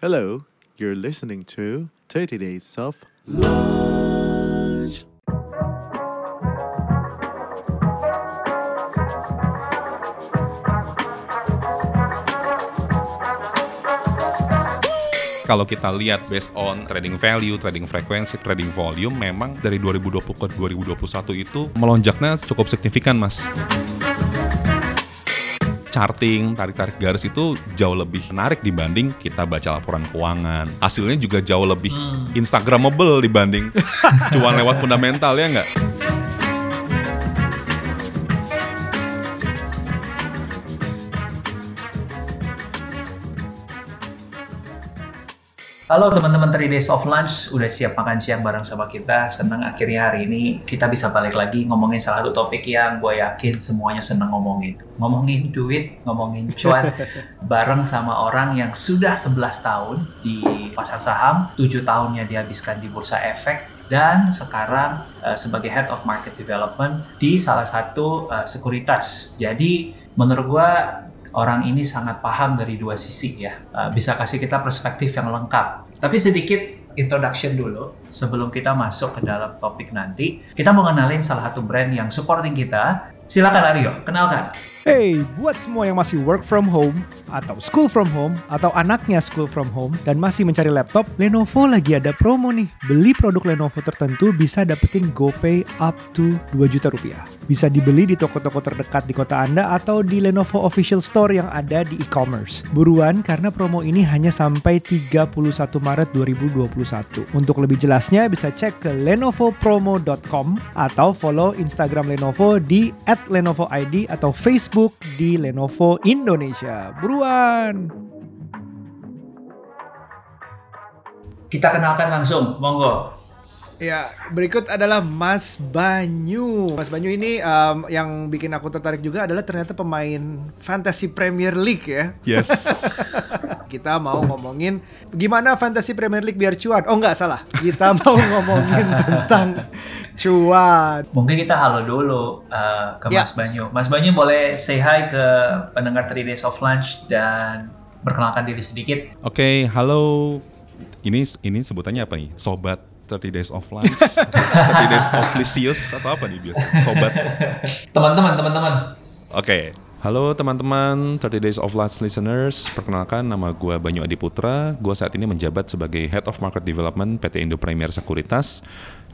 Hello, you're listening to 30 Days of Lunch. Kalau kita lihat based on trading value, trading frekuensi, trading volume, memang dari 2020 ke 2021 itu melonjaknya cukup signifikan, Mas. Charting, tarik-tarik garis itu jauh lebih menarik dibanding kita baca laporan keuangan. Hasilnya juga jauh lebih instagramable dibanding cuan lewat fundamental ya nggak? Halo teman-teman 3 Days of Lunch, udah siap makan siang bareng sama kita. Senang akhirnya hari ini kita bisa balik lagi ngomongin salah satu topik yang gue yakin semuanya senang ngomongin. Ngomongin duit, ngomongin cuan, bareng sama orang yang sudah 11 tahun di pasar saham, 7 tahunnya dihabiskan di bursa efek, dan sekarang eh, sebagai Head of Market Development di salah satu eh, sekuritas. Jadi menurut gue orang ini sangat paham dari dua sisi ya. Uh, bisa kasih kita perspektif yang lengkap. Tapi sedikit introduction dulu sebelum kita masuk ke dalam topik nanti. Kita mau kenalin salah satu brand yang supporting kita. Silakan Aryo, kenalkan. Hey, buat semua yang masih work from home atau school from home atau anaknya school from home dan masih mencari laptop, Lenovo lagi ada promo nih. Beli produk Lenovo tertentu bisa dapetin GoPay up to 2 juta rupiah. Bisa dibeli di toko-toko terdekat di kota Anda atau di Lenovo official store yang ada di e-commerce. Buruan karena promo ini hanya sampai 31 Maret 2021. Untuk lebih jelasnya bisa cek ke lenovopromo.com atau follow Instagram Lenovo di @lenovoid atau Facebook di Lenovo Indonesia. Buruan! Kita kenalkan langsung, monggo. Ya, berikut adalah Mas Banyu. Mas Banyu ini um, yang bikin aku tertarik juga adalah ternyata pemain Fantasy Premier League ya. Yes. Kita mau ngomongin gimana Fantasy Premier League biar cuan. Oh nggak salah, kita mau ngomongin tentang cuan. Mungkin kita halo dulu uh, ke Ya. Mas Banyu. Mas Banyu boleh say hi ke pendengar 3 Days of Lunch dan perkenalkan diri sedikit. Oke, halo. Ini ini sebutannya apa nih? Sobat 30 Days of Lunch, 30 Days of Licious atau apa nih biasa? Sobat. Teman-teman, teman-teman. Oke. Halo teman-teman 30 Days of Lunch listeners. Perkenalkan nama gue Banyu Adiputra. Gue saat ini menjabat sebagai Head of Market Development PT Indo Premier Sekuritas.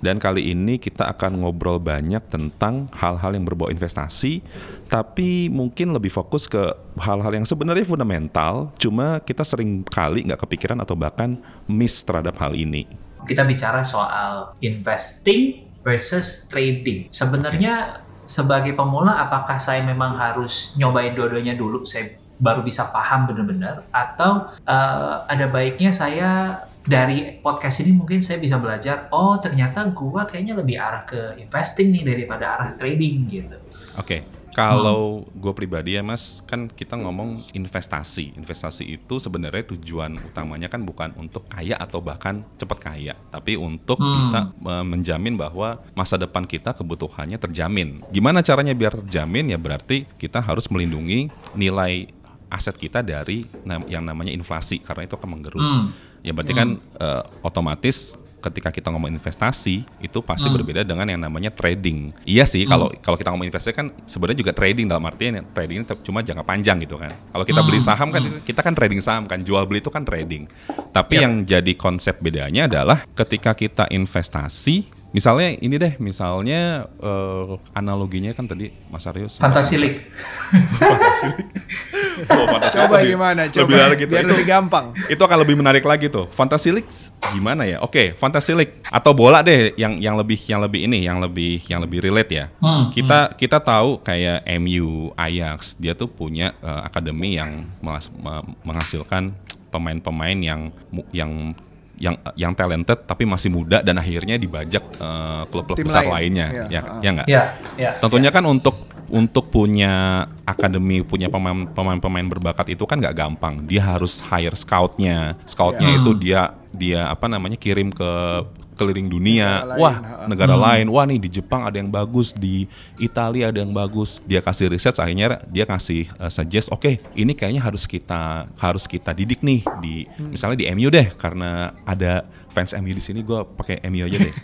Dan kali ini kita akan ngobrol banyak tentang hal-hal yang berbau investasi, tapi mungkin lebih fokus ke hal-hal yang sebenarnya fundamental, cuma kita sering kali nggak kepikiran atau bahkan miss terhadap hal ini. kita bicara soal investing versus trading. Sebenarnya sebagai pemula apakah saya memang harus nyobain dua-duanya dulu saya baru bisa paham benar-benar atau eh, ada baiknya saya dari podcast ini mungkin saya bisa belajar oh ternyata gua kayaknya lebih arah ke investing nih daripada arah trading gitu. Oke, kalau gue pribadi ya mas, kan kita ngomong investasi. Investasi itu sebenarnya tujuan utamanya kan bukan untuk kaya atau bahkan cepat kaya, tapi untuk Hmm. bisa eh, menjamin bahwa masa depan kita kebutuhannya terjamin. Gimana caranya biar terjamin? Ya berarti kita harus melindungi nilai aset kita dari yang namanya inflasi karena itu akan menggerus. Hmm. Ya berarti kan eh, otomatis ketika kita ngomong investasi itu pasti Hmm. berbeda dengan yang namanya trading. Iya sih kalau kalau kita ngomong investasi kan sebenarnya juga trading dalam artian ya, trading itu cuma jangka panjang gitu kan. Kalau kita beli Hmm. saham kan kita kan trading saham kan, jual beli itu kan trading. Tapi Ya. yang jadi konsep bedanya adalah ketika kita investasi Misalnya ini deh, misalnya eh, analoginya kan tadi Mas Aryo Fantasy League. Oh, Coba League gimana? lebih- Coba lebih lagi tuh. biar Itu- lebih gampang. itu akan lebih menarik lagi tuh. Fantasy League gimana ya? Oke, Fantasy League atau bola deh yang yang lebih yang lebih ini, yang lebih yang lebih relate ya. Hmm, Kita kita tahu kayak MU, Ajax, dia tuh punya eh, akademi yang menghasilkan pemain-pemain yang yang yang yang talented tapi masih muda dan akhirnya dibajak eh, klub-klub Tim besar lain. lainnya. Iya, Ya, ah. ya nggak? Ya, ya. Tentunya kan untuk untuk punya akademi, punya pemain- pemain-pemain berbakat itu kan nggak gampang. Dia harus hire scoutnya. Scoutnya Ya. itu dia dia apa namanya kirim ke keliling dunia. Negara lain, Wah, ha. negara lain. Wah nih di Jepang ada yang bagus, di Italia ada yang bagus. Dia kasih riset akhirnya dia kasih uh, suggest, oke, ini kayaknya harus kita harus kita didik nih di misalnya di MU deh karena ada fans MU di sini gue pakai MU aja deh.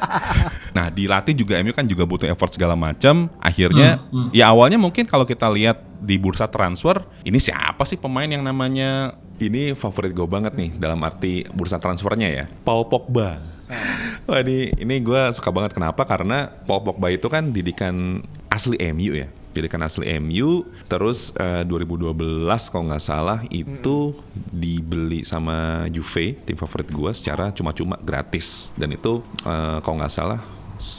nah, dilatih juga MU kan juga butuh effort segala macam. Akhirnya ya awalnya mungkin kalau kita lihat di bursa transfer, ini siapa sih pemain yang namanya ini favorit gue banget nih dalam arti bursa transfernya ya. Paul Pogba. Wah ini, ini gue suka banget kenapa? Karena Paul Pogba itu kan didikan asli MU ya. Didikan asli MU, terus eh, 2012 kalau nggak salah itu dibeli sama Juve, tim favorit gue secara cuma-cuma gratis. Dan itu eh, kalau nggak salah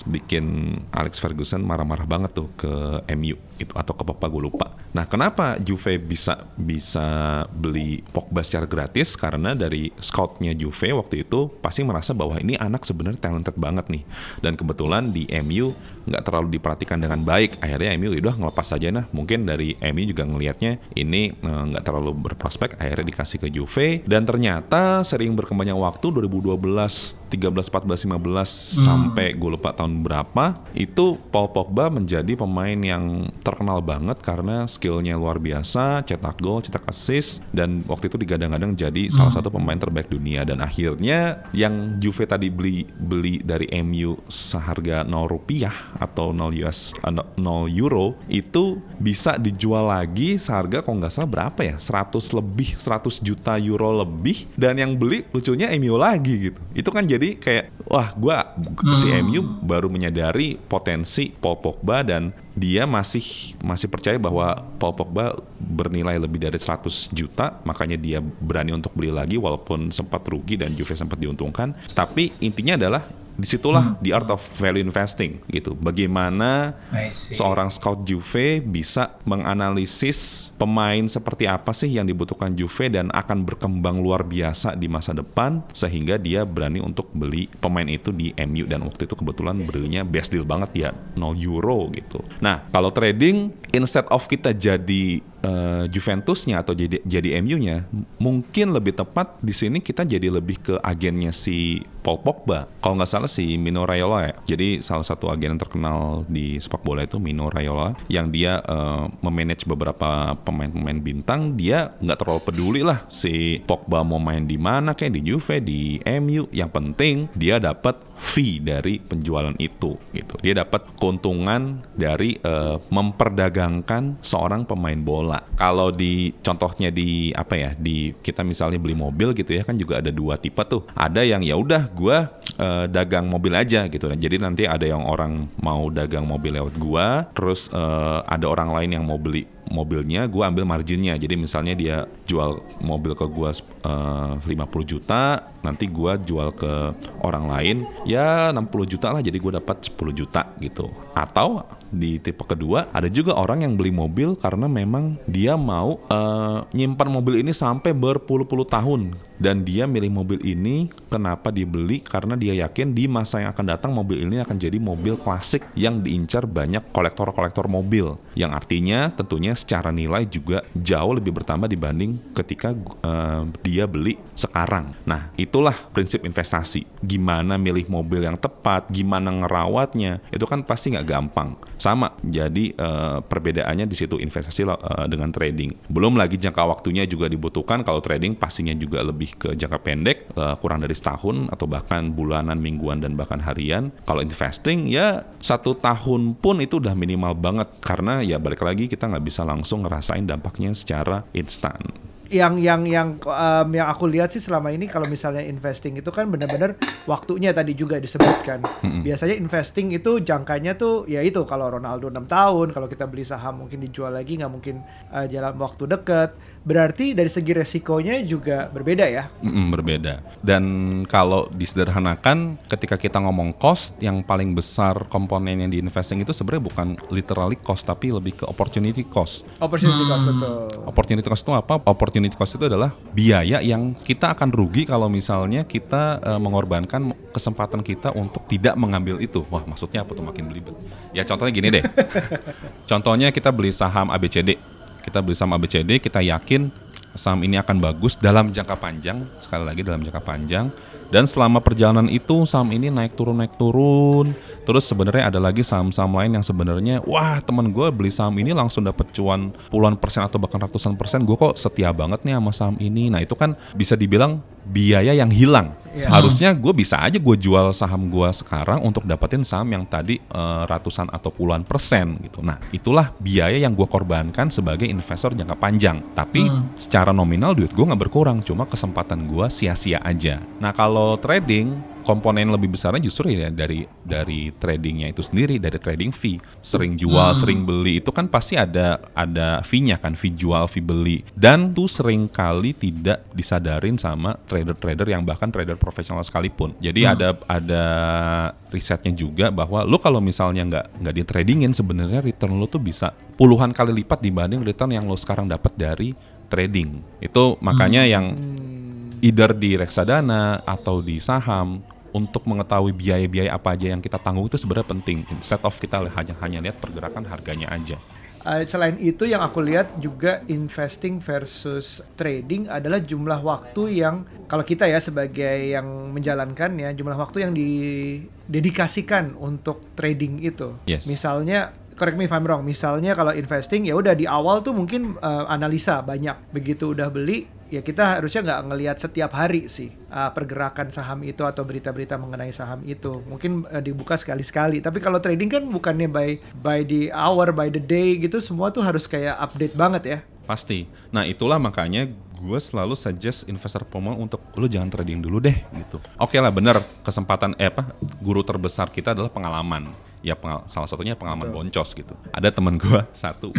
bikin Alex Ferguson marah-marah banget tuh ke MU itu atau ke Pogba gue lupa. Nah kenapa Juve bisa bisa beli Pogba secara gratis? Karena dari scoutnya Juve waktu itu pasti merasa bahwa ini anak sebenarnya talented banget nih. Dan kebetulan di MU nggak terlalu diperhatikan dengan baik. Akhirnya MU udah ngelepas aja nah. Mungkin dari MU juga ngelihatnya ini eh, nggak terlalu berprospek. Akhirnya dikasih ke Juve. Dan ternyata sering berkembangnya waktu 2012, 13, 14, 15 sampai gue lupa tahun berapa itu Paul Pogba menjadi pemain yang terkenal banget karena skillnya luar biasa, cetak gol, cetak assist dan waktu itu digadang-gadang jadi salah satu pemain terbaik dunia. Dan akhirnya yang Juve tadi beli beli dari MU seharga 0 rupiah atau 0 US eh, 0 euro itu bisa dijual lagi seharga kalau nggak salah berapa ya? 100 lebih 100 juta euro lebih. Dan yang beli lucunya MU lagi gitu. Itu kan jadi kayak wah gua si MU baru menyadari potensi Paul Pogba dan dia masih masih percaya bahwa Paul Pogba bernilai lebih dari 100 juta makanya dia berani untuk beli lagi walaupun sempat rugi dan Juve sempat diuntungkan. Tapi intinya adalah di situlah the art of value investing gitu. Bagaimana seorang scout Juve bisa menganalisis pemain seperti apa sih yang dibutuhkan Juve dan akan berkembang luar biasa di masa depan sehingga dia berani untuk beli pemain itu di MU dan waktu itu kebetulan belinya best deal banget ya 0 euro gitu. Nah, kalau trading instead of kita jadi eh, Juventusnya atau jadi jadi MU-nya, mungkin lebih tepat di sini kita jadi lebih ke agennya si Paul Pogba. Kalau nggak salah si Mino Raiola ya. Jadi salah satu agen yang terkenal di sepak bola itu Mino Raiola yang dia eh, memanage beberapa pemain-pemain bintang. Dia nggak terlalu peduli lah si Pogba mau main di mana kayak di Juve, di MU. Yang penting dia dapat fee dari penjualan itu gitu. Dia dapat keuntungan dari eh, memperdagangkan seorang pemain bola. Kalau di contohnya di apa ya di kita misalnya beli mobil gitu ya kan juga ada dua tipe tuh. Ada yang ya udah gua eh, dagang mobil aja gitu. Nah, jadi nanti ada yang orang mau dagang mobil lewat gua, terus eh, ada orang lain yang mau beli mobilnya, gua ambil marginnya. Jadi misalnya dia jual mobil ke gua eh, 50 juta, nanti gua jual ke orang lain ya 60 juta lah. Jadi gua dapat 10 juta gitu. Atau di tipe kedua ada juga orang yang beli mobil karena memang dia mau eh, nyimpan mobil ini sampai berpuluh-puluh tahun dan dia milih mobil ini kenapa dibeli karena dia yakin di masa yang akan datang mobil ini akan jadi mobil klasik yang diincar banyak kolektor-kolektor mobil yang artinya tentunya secara nilai juga jauh lebih bertambah dibanding ketika eh, dia beli sekarang. Nah, itulah prinsip investasi. Gimana milih mobil yang tepat, gimana ngerawatnya, itu kan pasti nggak gampang. Sama, jadi eh, perbedaannya di situ investasi eh, dengan trading. Belum lagi jangka waktunya juga dibutuhkan. Kalau trading pastinya juga lebih ke jangka pendek, eh, kurang dari setahun atau bahkan bulanan, mingguan dan bahkan harian. Kalau investing ya satu tahun pun itu udah minimal banget karena ya balik lagi kita nggak bisa langsung ngerasain dampaknya secara instan. yang yang yang em, yang aku lihat sih selama ini kalau misalnya investing itu kan benar-benar waktunya tadi juga disebutkan. Biasanya investing itu jangkanya tuh ya itu kalau Ronaldo 6 tahun, kalau kita beli saham mungkin dijual lagi nggak mungkin eh, jalan waktu dekat. Berarti dari segi resikonya juga berbeda ya. Mm-mm, berbeda. Dan kalau disederhanakan, ketika kita ngomong cost, yang paling besar komponen yang di investing itu sebenarnya bukan literally cost, tapi lebih ke opportunity cost. Opportunity cost betul. Opportunity cost itu apa? Opportunity cost itu adalah biaya yang kita akan rugi kalau misalnya kita eh, mengorbankan kesempatan kita untuk tidak mengambil itu. Wah, maksudnya apa tuh makin belibet? Ya contohnya gini deh. Contohnya kita beli saham ABCD. Kita beli saham ABCD, kita yakin saham ini akan bagus dalam jangka panjang, sekali lagi dalam jangka panjang. Dan selama perjalanan itu saham ini naik turun naik turun. Terus sebenarnya ada lagi saham-saham lain yang sebenarnya wah teman gue beli saham ini langsung dapat cuan puluhan persen atau bahkan ratusan persen. Gue kok setia banget nih sama saham ini. Nah itu kan bisa dibilang biaya yang hilang. Iya. Seharusnya gue bisa aja gue jual saham gue sekarang untuk dapetin saham yang tadi eh, ratusan atau puluhan persen gitu. Nah itulah biaya yang gue korbankan sebagai investor jangka panjang. Tapi secara nominal duit gue nggak berkurang, cuma kesempatan gue sia-sia aja. Nah kalau trading komponen lebih besarnya justru ya dari dari tradingnya itu sendiri dari trading fee. Sering jual sering beli itu kan pasti ada ada fee-nya kan fee jual fee beli. Dan tuh sering kali tidak disadarin sama trader-trader yang bahkan trader profesional sekalipun. Jadi ada ada risetnya juga bahwa lo kalau misalnya nggak nggak di tradingin sebenarnya return lo tuh bisa puluhan kali lipat dibanding return yang lo sekarang dapat dari trading. Itu makanya yang either di reksadana atau di saham untuk mengetahui biaya-biaya apa aja yang kita tanggung itu sebenarnya penting. Instead of kita hanya hanya lihat pergerakan harganya aja. Uh, selain itu yang aku lihat juga investing versus trading adalah jumlah waktu yang kalau kita ya sebagai yang menjalankan ya jumlah waktu yang didedikasikan untuk trading itu. Yes. Misalnya correct me if I'm wrong. Misalnya kalau investing ya udah di awal tuh mungkin uh, analisa banyak. Begitu udah beli ya kita harusnya nggak ngelihat setiap hari sih uh, pergerakan saham itu atau berita-berita mengenai saham itu. Mungkin uh, dibuka sekali-sekali. Tapi kalau trading kan bukannya by by the hour, by the day gitu semua tuh harus kayak update banget ya. Pasti. Nah itulah makanya gue selalu suggest investor pemula untuk lu jangan trading dulu deh gitu. Oke lah bener kesempatan eh apa guru terbesar kita adalah pengalaman. Ya pengal- salah satunya pengalaman boncos gitu. Ada teman gue satu,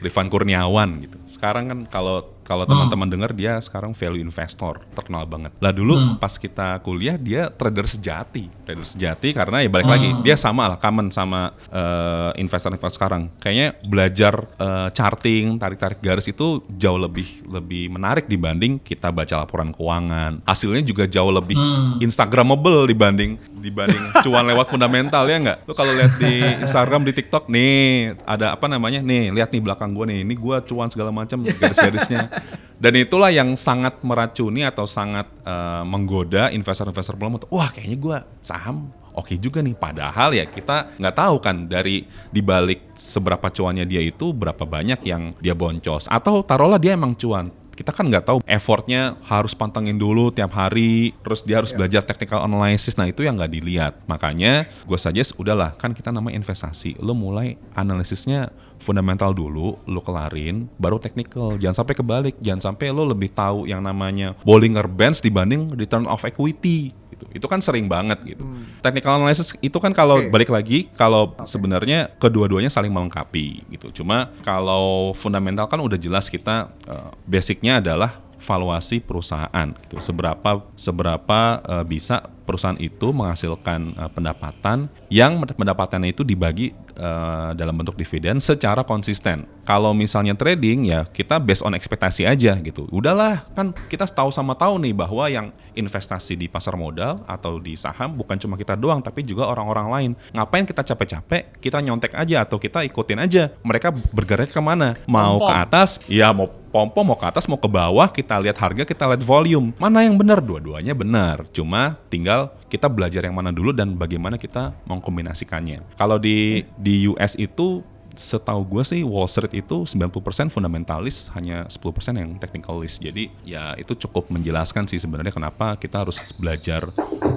Rifan Kurniawan gitu. Sekarang kan kalau kalau teman-teman dengar dia sekarang value investor terkenal banget. Lah dulu pas kita kuliah dia trader sejati, trader sejati karena ya balik lagi dia sama lah common sama eh, investor-investor sekarang. Kayaknya belajar eh, charting, tarik-tarik garis itu jauh lebih lebih menarik dibanding kita baca laporan keuangan. Hasilnya juga jauh lebih instagramable dibanding dibanding cuan lewat fundamental ya nggak? Lu kalau lihat di Instagram di TikTok nih ada apa namanya? Nih lihat nih belakang gue nih, ini gue cuan segala macam garis-garisnya. Dan itulah yang sangat meracuni atau sangat eh, menggoda investor-investor belum untuk wah kayaknya gue saham oke juga nih. Padahal ya kita nggak tahu kan dari dibalik seberapa cuannya dia itu berapa banyak yang dia boncos atau taruhlah dia emang cuan. Kita kan nggak tahu effortnya harus pantengin dulu tiap hari, terus dia harus belajar technical analysis. Nah itu yang nggak dilihat. Makanya gue suggest udahlah kan kita namanya investasi. Lo mulai analisisnya fundamental dulu, lo kelarin, baru technical. Jangan sampai kebalik, jangan sampai lo lebih tahu yang namanya Bollinger Bands dibanding return of equity. Gitu. Itu kan sering banget gitu. Technical analysis itu kan kalau Oke. balik lagi kalau sebenarnya kedua-duanya saling melengkapi gitu. Cuma kalau fundamental kan udah jelas kita eh, basicnya adalah valuasi perusahaan gitu. Seberapa seberapa eh, bisa perusahaan itu menghasilkan eh, pendapatan yang pendapatannya itu dibagi eh, dalam bentuk dividen secara konsisten. Kalau misalnya trading ya kita based on ekspektasi aja gitu. Udahlah kan kita tahu sama tahu nih bahwa yang investasi di pasar modal atau di saham bukan cuma kita doang tapi juga orang-orang lain. Ngapain kita capek-capek? Kita nyontek aja atau kita ikutin aja. Mereka bergerak ke mana? Mau ke atas? Ya mau pom-pom mau ke atas mau ke bawah kita lihat harga kita lihat volume mana yang benar dua-duanya benar cuma tinggal kita belajar yang mana dulu dan bagaimana kita mengkombinasikannya kalau di di US itu setahu gue sih Wall Street itu 90% fundamentalis hanya 10% yang technicalist jadi ya itu cukup menjelaskan sih sebenarnya kenapa kita harus belajar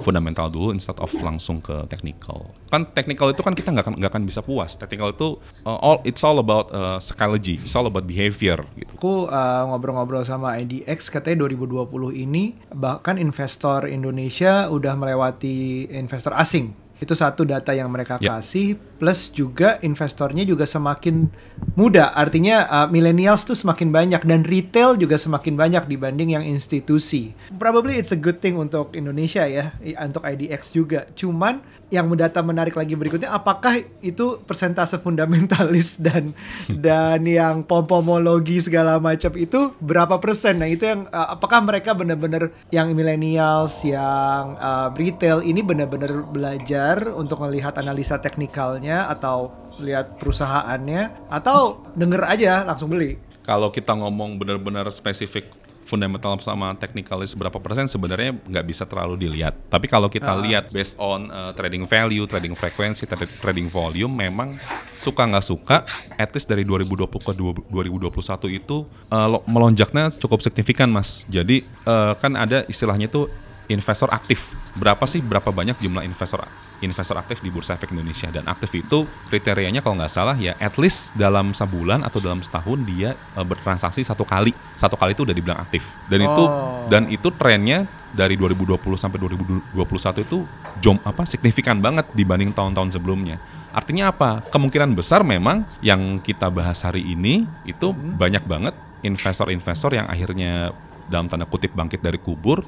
fundamental dulu instead of langsung ke technical. Kan technical itu kan kita nggak akan nggak akan bisa puas. Technical itu uh, all it's all about uh, psychology. It's all about behavior gitu. Aku uh, ngobrol-ngobrol sama IDX katanya 2020 ini bahkan investor Indonesia udah melewati investor asing. Itu satu data yang mereka Ya. kasih plus juga investornya juga semakin muda. Artinya uh, millennials tuh semakin banyak dan retail juga semakin banyak dibanding yang institusi. Probably it's a good thing untuk Indonesia ya, untuk IDX juga. Cuman yang data menarik lagi berikutnya apakah itu persentase fundamentalis dan dan yang pompomologi segala macam itu berapa persen? Nah, itu yang uh, apakah mereka benar-benar yang millennials, yang uh, retail ini benar-benar belajar untuk melihat analisa teknikalnya atau lihat perusahaannya atau denger aja langsung beli? kalau kita ngomong benar-benar spesifik fundamental sama technicalis berapa persen sebenarnya nggak bisa terlalu dilihat. Tapi kalau kita lihat based on uh, trading value, trading frequency, tra- trading volume, memang suka nggak suka, at least dari 2020 ke dua- 2021 itu uh, lo- melonjaknya cukup signifikan, mas. Jadi uh, kan ada istilahnya tuh investor aktif. Berapa sih berapa banyak jumlah investor investor aktif di Bursa Efek Indonesia dan aktif itu kriterianya kalau nggak salah ya at least dalam sebulan atau dalam setahun dia eh, bertransaksi satu kali. Satu kali itu udah dibilang aktif. Dan itu Oh. dan itu trennya dari 2020 sampai 2021 itu jom apa signifikan banget dibanding tahun-tahun sebelumnya. Artinya apa? Kemungkinan besar memang yang kita bahas hari ini itu banyak banget investor-investor yang akhirnya dalam tanda kutip bangkit dari kubur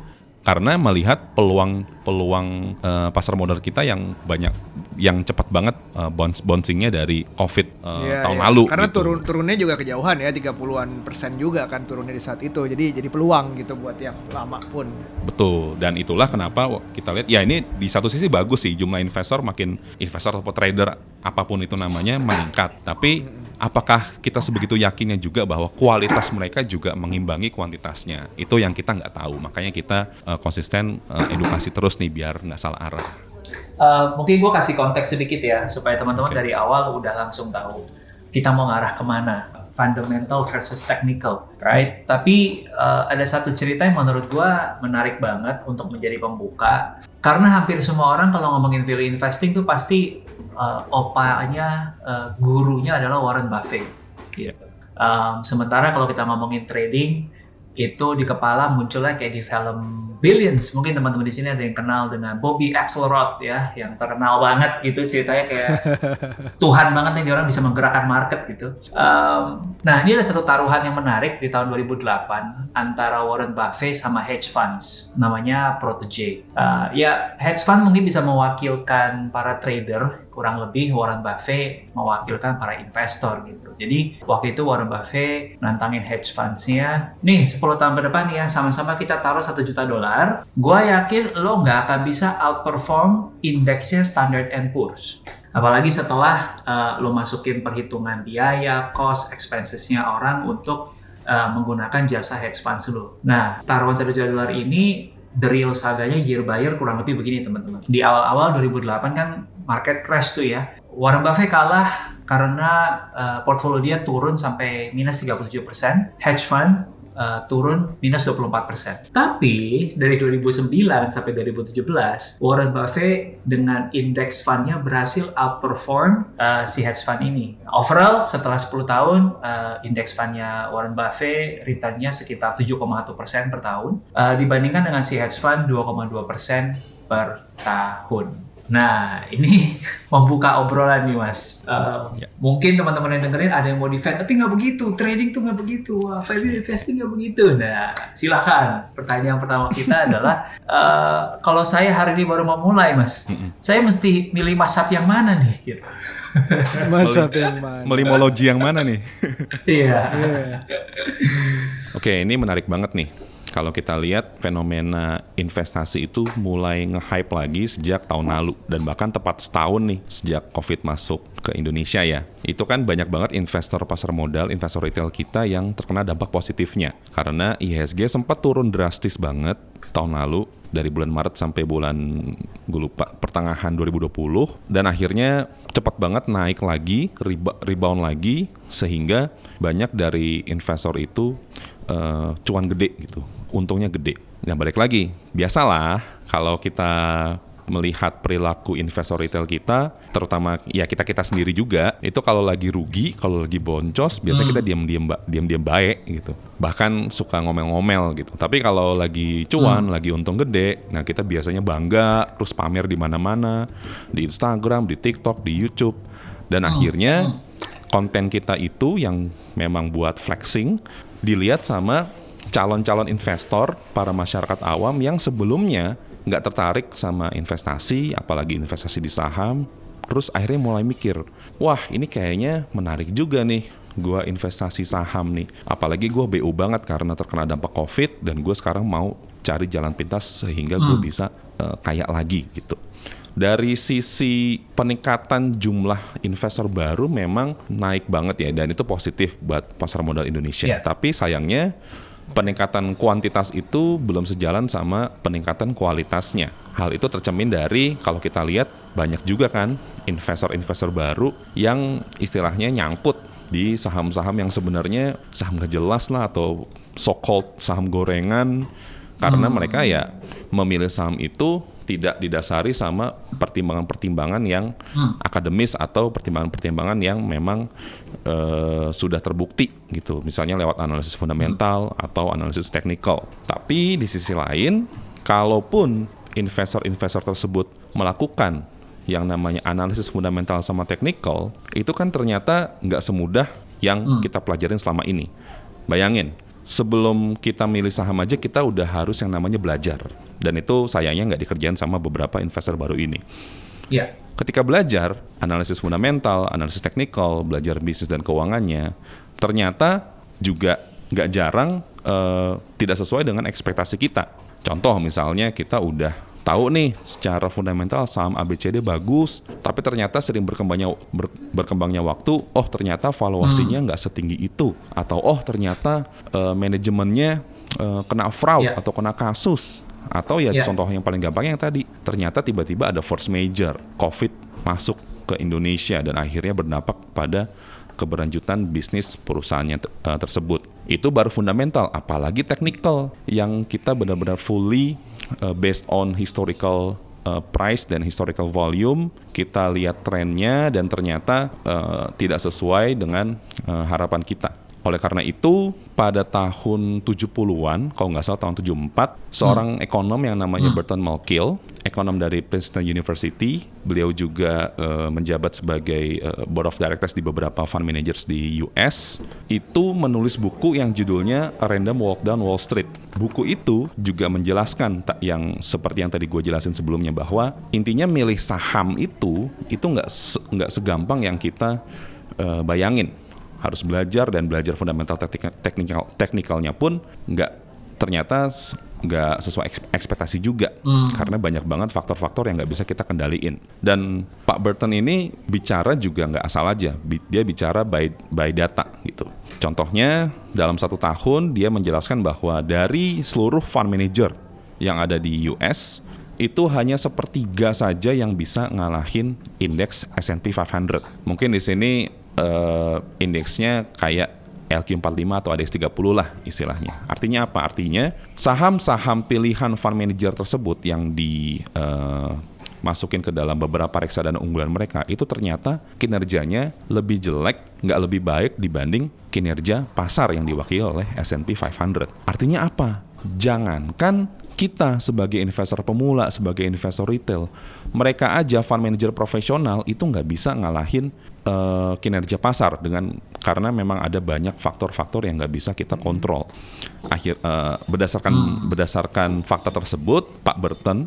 karena melihat peluang-peluang eh, pasar modal kita yang banyak yang cepat banget bounce bouncingnya dari covid eh, Iya, tahun iya. lalu Karena gitu. turun turunnya juga kejauhan ya 30-an persen juga kan turunnya di saat itu. Jadi jadi peluang gitu buat yang lama pun. Betul, dan itulah kenapa kita lihat ya ini di satu sisi bagus sih jumlah investor makin investor atau trader apa pun itu namanya meningkat. Tapi apakah kita sebegitu yakinnya juga bahwa kualitas mereka juga mengimbangi kuantitasnya? Itu yang kita nggak tahu. Makanya kita eh, konsisten eh, edukasi terus nih biar nggak salah arah. Eh, mungkin gue kasih konteks sedikit ya supaya teman-teman dari awal udah langsung tahu kita mau ngarah ke mana fundamental versus technical right tapi eh, ada satu cerita yang menurut gue menarik banget untuk menjadi pembuka karena hampir semua orang kalau ngomongin value investing tuh pasti eh, opanya eh, gurunya adalah Warren Buffett gitu. Um, sementara kalau kita ngomongin trading itu di kepala munculnya kayak di film Billions. Mungkin teman-teman di sini ada yang kenal dengan Bobby Axelrod ya, yang terkenal banget gitu ceritanya kayak Tuhan banget nih dia orang bisa menggerakkan market gitu. Um, nah ini ada satu taruhan yang menarik di tahun 2008 antara Warren Buffett sama hedge funds, namanya Protege. Uh, ya hedge fund mungkin bisa mewakilkan para trader kurang lebih Warren Buffett mewakilkan para investor gitu. Jadi waktu itu Warren Buffett nantangin hedge funds-nya, nih 10 tahun ke depan ya sama-sama kita taruh 1 juta dolar, gua yakin lo nggak akan bisa outperform indeksnya Standard and Poor's. Apalagi setelah uh, lo masukin perhitungan biaya, cost, expenses-nya orang untuk uh, menggunakan jasa hedge funds lo. Nah, taruhan 1 juta dolar ini the real saganya year by year kurang lebih begini teman-teman. Di awal-awal 2008 kan market crash tuh ya. Warren Buffett kalah karena uh, portfolio dia turun sampai minus 37%, hedge fund uh, turun minus 24%. Tapi dari 2009 sampai 2017, Warren Buffett dengan indeks fundnya berhasil outperform uh, si hedge fund ini. Overall setelah 10 tahun, uh, indeks fundnya Warren Buffett returnnya sekitar 7,1% per tahun, uh, dibandingkan dengan si hedge fund 2,2% per tahun. Nah, ini membuka obrolan nih, Mas. Uh, Mungkin teman-teman yang dengerin ada yang mau defend, tapi nggak begitu. Trading tuh nggak begitu. Wah, value investing nggak begitu. Nah, silakan. Pertanyaan pertama kita adalah, uh, kalau saya hari ini baru mau mulai, Mas, saya mesti milih masap yang mana nih? Gitu. Masa yang mana? Melimologi yang mana nih? Iya. Iya. Oke, ini menarik banget nih. Kalau kita lihat fenomena investasi itu mulai nge-hype lagi sejak tahun lalu dan bahkan tepat setahun nih sejak Covid masuk ke Indonesia ya. Itu kan banyak banget investor pasar modal, investor retail kita yang terkena dampak positifnya karena IHSG sempat turun drastis banget tahun lalu dari bulan Maret sampai bulan gue lupa pertengahan 2020 dan akhirnya cepat banget naik lagi rebound lagi sehingga banyak dari investor itu eh, cuan gede gitu untungnya gede. Nah balik lagi. Biasalah kalau kita melihat perilaku investor retail kita, terutama ya kita kita sendiri juga, itu kalau lagi rugi, kalau lagi boncos, biasa kita diam-diam diam-diam baik gitu. Bahkan suka ngomel-ngomel gitu. Tapi kalau lagi cuan, lagi untung gede, nah kita biasanya bangga, terus pamer di mana-mana, di Instagram, di TikTok, di YouTube, dan akhirnya konten kita itu yang memang buat flexing dilihat sama calon-calon investor, para masyarakat awam yang sebelumnya nggak tertarik sama investasi, apalagi investasi di saham, terus akhirnya mulai mikir, wah ini kayaknya menarik juga nih, gua investasi saham nih, apalagi gua BU banget karena terkena dampak COVID dan gue sekarang mau cari jalan pintas sehingga gue bisa eh, kaya lagi gitu. Dari sisi peningkatan jumlah investor baru memang naik banget ya dan itu positif buat pasar modal Indonesia. Iya. Tapi sayangnya peningkatan kuantitas itu belum sejalan sama peningkatan kualitasnya. Hal itu tercermin dari kalau kita lihat banyak juga kan investor-investor baru yang istilahnya nyangkut di saham-saham yang sebenarnya saham gak jelas lah atau so-called saham gorengan karena mereka ya memilih saham itu tidak didasari sama pertimbangan-pertimbangan yang akademis atau pertimbangan-pertimbangan yang memang eh, sudah terbukti gitu. Misalnya lewat analisis fundamental atau analisis teknikal. Tapi di sisi lain, kalaupun investor-investor tersebut melakukan yang namanya analisis fundamental sama teknikal, itu kan ternyata nggak semudah yang kita pelajarin selama ini. Bayangin, sebelum kita milih saham aja kita udah harus yang namanya belajar. Dan itu sayangnya nggak dikerjain sama beberapa investor baru ini. Ya. Ketika belajar analisis fundamental, analisis teknikal, belajar bisnis dan keuangannya, ternyata juga nggak jarang eh, tidak sesuai dengan ekspektasi kita. Contoh misalnya kita udah tahu nih secara fundamental saham ABCD bagus, tapi ternyata sering berkembangnya ber- berkembangnya waktu, oh ternyata valuasinya nggak setinggi itu, atau oh ternyata eh, manajemennya eh, kena fraud Ya. atau kena kasus, atau ya Ya. contoh yang paling gampang yang tadi, ternyata tiba-tiba ada force major, COVID masuk ke Indonesia dan akhirnya berdampak pada keberlanjutan bisnis perusahaannya eh, tersebut. Itu baru fundamental, apalagi technical yang kita benar-benar fully eh, based on historical eh, price dan historical volume, kita lihat trennya dan ternyata eh, tidak sesuai dengan eh, harapan kita. Oleh karena itu, pada tahun 70-an, kalau nggak salah tahun 74, seorang ekonom yang namanya Burton Malkiel, ekonom dari Princeton University, beliau juga eh, menjabat sebagai eh, board of directors di beberapa fund managers di US, itu menulis buku yang judulnya A Random Walk Down Wall Street. Buku itu juga menjelaskan yang seperti yang tadi gue jelasin sebelumnya bahwa intinya milih saham itu itu nggak se- segampang yang kita eh, bayangin harus belajar dan belajar fundamental teknik- teknikal teknikalnya pun nggak ternyata nggak sesuai eks- ekspektasi juga. Karena banyak banget faktor-faktor yang nggak bisa kita kendaliin. Dan Pak Burton ini bicara juga nggak asal aja. Dia bicara by by data gitu. Contohnya dalam satu tahun dia menjelaskan bahwa dari seluruh fund manager yang ada di US itu hanya sepertiga saja yang bisa ngalahin indeks S&P 500. Mungkin di sini eh, indeksnya kayak LQ45 atau ADX 30 lah istilahnya. Artinya apa? Artinya saham-saham pilihan fund manager tersebut yang di eh, masukin ke dalam beberapa reksadana unggulan mereka itu ternyata kinerjanya lebih jelek, nggak lebih baik dibanding kinerja pasar yang diwakili oleh S&P 500. Artinya apa? Jangankan kita sebagai investor pemula, sebagai investor retail, mereka aja fund manager profesional itu nggak bisa ngalahin eh, kinerja pasar dengan karena memang ada banyak faktor-faktor yang nggak bisa kita kontrol. Akhir eh, berdasarkan berdasarkan fakta tersebut, Pak Burton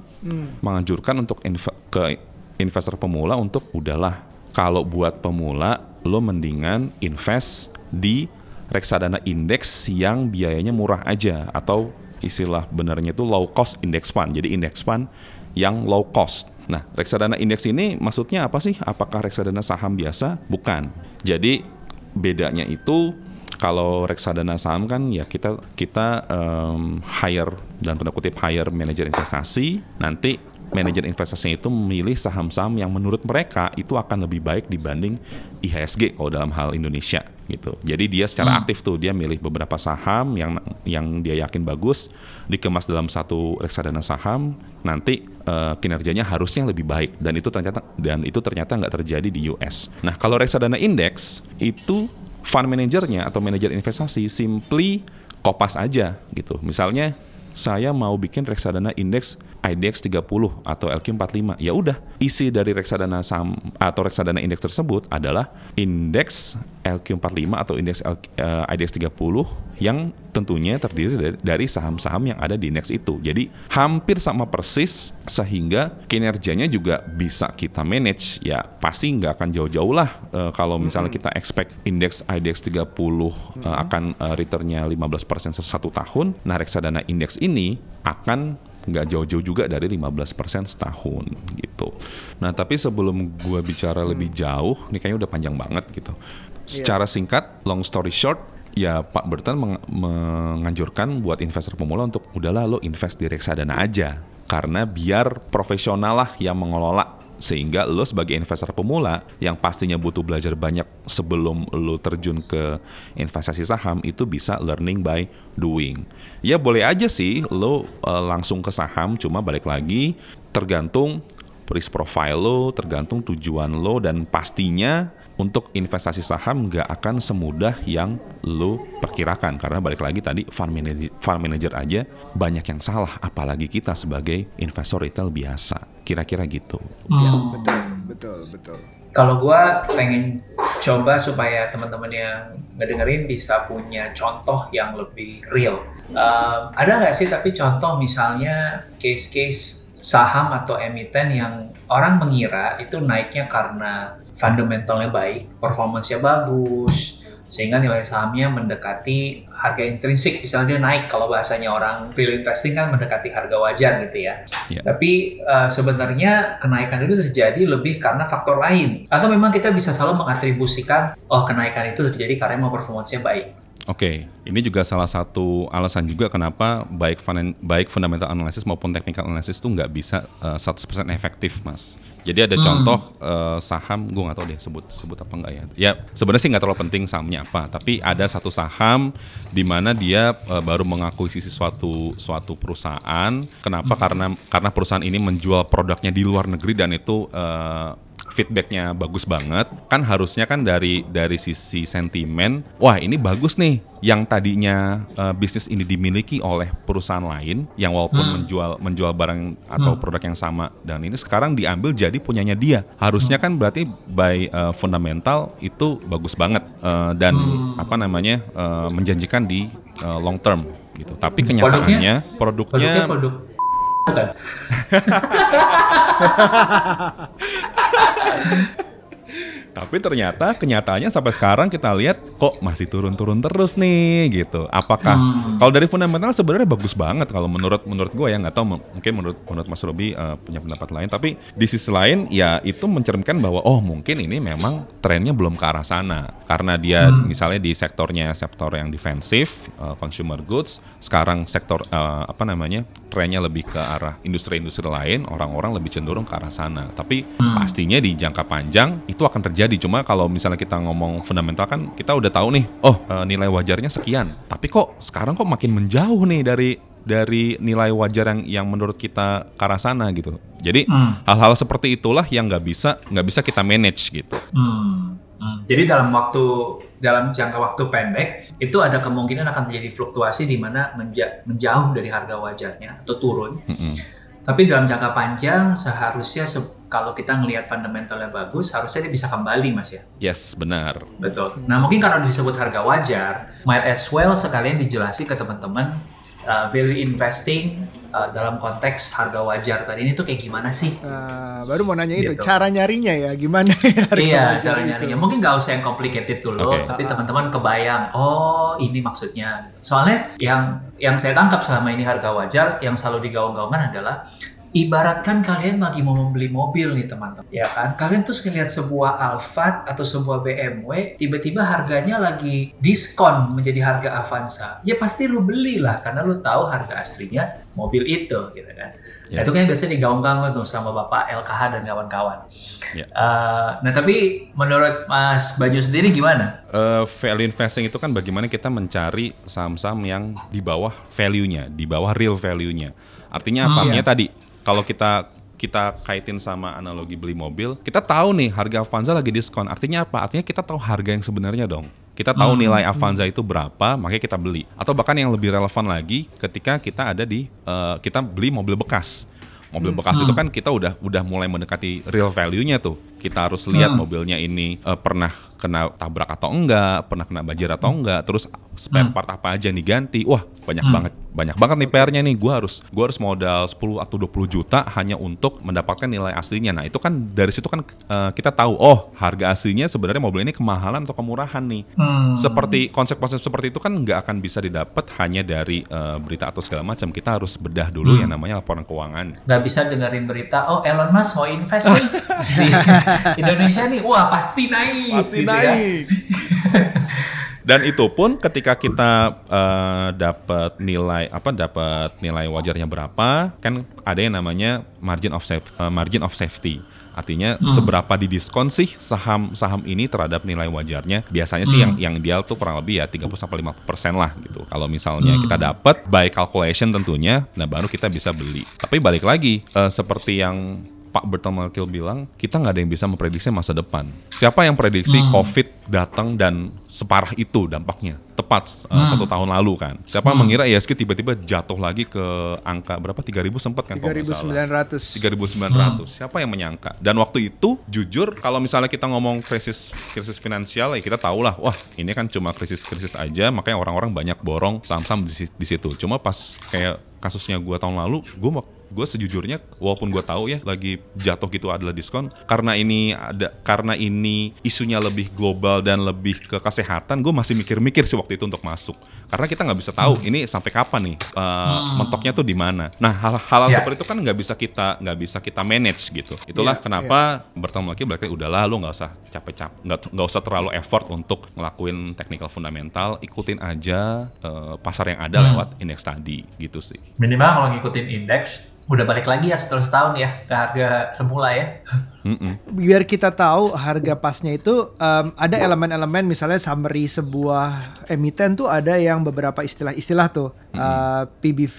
menganjurkan untuk inve- ke investor pemula untuk udahlah kalau buat pemula lo mendingan invest di reksadana indeks yang biayanya murah aja atau istilah benarnya itu low cost index fund. Jadi index fund yang low cost. Nah, reksadana indeks ini maksudnya apa sih? Apakah reksadana saham biasa? Bukan. Jadi bedanya itu kalau reksadana saham kan ya kita kita em, hire dan tanda kutip hire manajer investasi nanti manajer investasinya itu memilih saham-saham yang menurut mereka itu akan lebih baik dibanding IHSG kalau dalam hal Indonesia gitu. Jadi dia secara aktif tuh dia milih beberapa saham yang yang dia yakin bagus dikemas dalam satu reksadana saham nanti eh, kinerjanya harusnya lebih baik dan itu ternyata dan itu ternyata nggak terjadi di US. Nah kalau reksadana indeks itu fund manajernya atau manajer investasi simply kopas aja gitu. Misalnya saya mau bikin reksadana indeks IDX 30 atau LQ45. Ya udah, isi dari reksadana saham atau reksadana indeks tersebut adalah indeks LQ45 atau indeks L, eh, IDX 30 yang tentunya terdiri dari, saham-saham yang ada di indeks itu. Jadi hampir sama persis sehingga kinerjanya juga bisa kita manage. Ya pasti nggak akan jauh-jauh lah eh, kalau misalnya kita expect indeks IDX 30 eh, akan eh, returnnya 15% satu tahun. Nah reksadana indeks ini akan nggak jauh-jauh juga dari 15% setahun gitu. Nah tapi sebelum gue bicara lebih jauh, ini kayaknya udah panjang banget gitu. Secara singkat, long story short, ya Pak Burton meng- menganjurkan buat investor pemula untuk udahlah lo invest di reksadana aja karena biar profesional lah yang mengelola sehingga lo sebagai investor pemula yang pastinya butuh belajar banyak sebelum lo terjun ke investasi saham itu bisa learning by doing. Ya boleh aja sih lo eh, langsung ke saham cuma balik lagi tergantung risk profile lo, tergantung tujuan lo dan pastinya untuk investasi saham nggak akan semudah yang lo perkirakan karena balik lagi tadi fund manager, fund manager aja banyak yang salah apalagi kita sebagai investor retail biasa kira-kira gitu. Ya, Hmm. betul, betul, betul. Kalau gua pengen coba supaya teman-teman yang ngedengerin bisa punya contoh yang lebih real. Um, ada nggak sih tapi contoh misalnya case-case saham atau emiten yang orang mengira itu naiknya karena fundamentalnya baik, performance-nya bagus, sehingga nilai sahamnya mendekati harga intrinsik. Misalnya dia naik kalau bahasanya orang value investing kan mendekati harga wajar gitu ya. Ya. Tapi eh, sebenarnya kenaikan itu terjadi lebih karena faktor lain. Atau memang kita bisa selalu mengatribusikan, oh kenaikan itu terjadi karena emang performance-nya baik. Oke, ini juga salah satu alasan juga kenapa baik baik fundamental analysis maupun technical analysis itu nggak bisa eh, 100% efektif, Mas. Jadi ada Hmm. contoh eh, saham, gue nggak tahu deh sebut sebut apa enggak ya. Ya sebenarnya sih nggak terlalu penting sahamnya apa, tapi ada satu saham di mana dia eh, baru mengakuisisi suatu suatu perusahaan. Kenapa? Karena karena perusahaan ini menjual produknya di luar negeri dan itu eh, feedbacknya bagus banget kan harusnya kan dari dari sisi sentimen wah ini bagus nih yang tadinya eh, bisnis ini dimiliki oleh perusahaan lain yang walaupun Hmm. menjual menjual barang atau produk yang sama dan ini sekarang diambil jadi punyanya dia harusnya kan berarti by eh, fundamental itu bagus banget eh, dan Hmm. apa namanya eh, menjanjikan di eh, long term gitu tapi Produknya? kenyataannya Produknya produk bukan. Tapi ternyata kenyataannya sampai sekarang kita lihat kok masih turun-turun terus nih gitu. Apakah Hmm. kalau dari fundamental sebenarnya bagus banget kalau menurut menurut gue ya nggak tahu mungkin menurut menurut Mas Robi eh, punya pendapat lain. Tapi di sisi lain ya itu mencerminkan bahwa oh mungkin ini memang trennya belum ke arah sana karena dia Hmm. misalnya di sektornya sektor yang defensif eh, consumer goods sekarang sektor eh, apa namanya trennya lebih ke arah industri-industri lain orang-orang lebih cenderung ke arah sana. Tapi pastinya di jangka panjang itu akan terjadi. Cuma kalau misalnya kita ngomong fundamental kan kita udah tahu nih, oh eh, nilai wajarnya sekian. Tapi kok sekarang kok makin menjauh nih dari dari nilai wajar yang yang menurut kita ke arah sana gitu. Jadi Hmm. hal-hal seperti itulah yang nggak bisa nggak bisa kita manage gitu. Hmm. Hmm. Jadi dalam waktu dalam jangka waktu pendek itu ada kemungkinan akan terjadi fluktuasi di mana menja- menjauh dari harga wajarnya atau turun. Mm-mm. Tapi dalam jangka panjang seharusnya se- kalau kita ngelihat fundamentalnya bagus, harusnya dia bisa kembali mas ya. Yes benar. Betul. Nah mungkin karena disebut harga wajar, might as well sekalian dijelasin ke teman-teman uh, value investing uh, dalam konteks harga wajar tadi ini tuh kayak gimana sih? Nah, baru mau nanya itu Gitu. cara nyarinya ya gimana ya harga iya, wajar cara itu. nyarinya. Mungkin nggak usah yang complicated dulu, Oke. tapi teman-teman kebayang, oh ini maksudnya. Soalnya yang yang saya tangkap selama ini harga wajar yang selalu digaung-gaungkan adalah ibaratkan kalian lagi mau membeli mobil nih teman-teman, ya kan? Kalian tuh ngeliat sebuah Alphard atau sebuah BMW, tiba-tiba harganya lagi diskon menjadi harga Avanza. Ya pasti lu belilah karena lu tahu harga aslinya mobil itu, gitu kan? Nah, Yes. itu kan biasanya digaung-gaung tuh sama Bapak LKH dan kawan-kawan. Ya. Eh, nah tapi menurut Mas Banyu sendiri gimana? Eh, value investing itu kan bagaimana kita mencari saham-saham yang di bawah value-nya, di bawah real value-nya. Artinya apa? Hmm, iya. tadi kalau kita kita kaitin sama analogi beli mobil, kita tahu nih harga Avanza lagi diskon. Artinya apa? Artinya kita tahu harga yang sebenarnya dong. Kita tahu Hmm. nilai Avanza itu berapa, makanya kita beli. Atau bahkan yang lebih relevan lagi ketika kita ada di eh, kita beli mobil bekas. Mobil bekas itu kan kita udah udah mulai mendekati real value-nya tuh. Kita harus lihat Hmm. mobilnya ini eh, pernah kena tabrak atau enggak, pernah kena banjir atau enggak, terus spare Hmm. part apa aja nih ganti. Wah, banyak Hmm. banget banyak banget nih PR-nya nih. Gua harus gua harus modal 10 atau 20 juta hanya untuk mendapatkan nilai aslinya. Nah, itu kan dari situ kan eh, kita tahu oh, harga aslinya sebenarnya mobil ini kemahalan atau kemurahan nih. Hmm. Seperti konsep-konsep seperti itu kan nggak akan bisa didapat hanya dari eh, berita atau segala macam. Kita harus bedah dulu Hmm. yang namanya laporan keuangan. nggak bisa dengerin berita oh Elon Musk mau invest nih di Indonesia nih wah pasti naik gitu ya. Dan itu pun ketika kita eh, dapat nilai apa dapat nilai wajarnya berapa, kan ada yang namanya margin of safety, margin of safety. Artinya seberapa didiskon sih saham-saham ini terhadap nilai wajarnya. Biasanya sih yang yang ideal tuh kurang lebih ya 30 sampai 50% lah gitu. Kalau misalnya kita dapat by calculation tentunya, nah baru kita bisa beli. Tapi balik lagi eh, seperti yang Pak Bertel Malkil bilang, kita nggak ada yang bisa memprediksi masa depan. Siapa yang prediksi COVID datang dan separah itu dampaknya? Tepat uh, satu tahun lalu kan. Siapa mengira ISG tiba-tiba jatuh lagi ke angka berapa? 3.000 sempat kan kalau nggak salah. 3.900. 3.900. Siapa yang menyangka? Dan waktu itu jujur kalau misalnya kita ngomong krisis krisis finansial ya kita tahu lah, wah ini kan cuma krisis-krisis aja, makanya orang-orang banyak borong saham-saham di situ. Cuma pas kayak kasusnya gua tahun lalu, gua gue sejujurnya walaupun gue tahu ya lagi jatuh gitu adalah diskon karena ini ada karena ini isunya lebih global dan lebih ke kesehatan gue masih mikir-mikir sih waktu itu untuk masuk. Karena kita nggak bisa tahu ini sampai kapan nih uh, mentoknya tuh di mana. Nah hal-hal Ya. seperti itu kan nggak bisa kita nggak bisa kita manage gitu. Itulah Iya, kenapa bertemu lagi berarti udahlah lu nggak usah capek-capek nggak nggak usah terlalu effort untuk ngelakuin technical fundamental ikutin aja uh, pasar yang ada lewat indeks tadi gitu sih. Minimal kalau ngikutin indeks udah balik lagi ya setelah setahun ya ke harga semula ya. Mm-mm. biar kita tahu harga pasnya itu em, ada elemen-elemen misalnya summary sebuah emiten tuh ada yang beberapa istilah-istilah tuh. Eh, PBV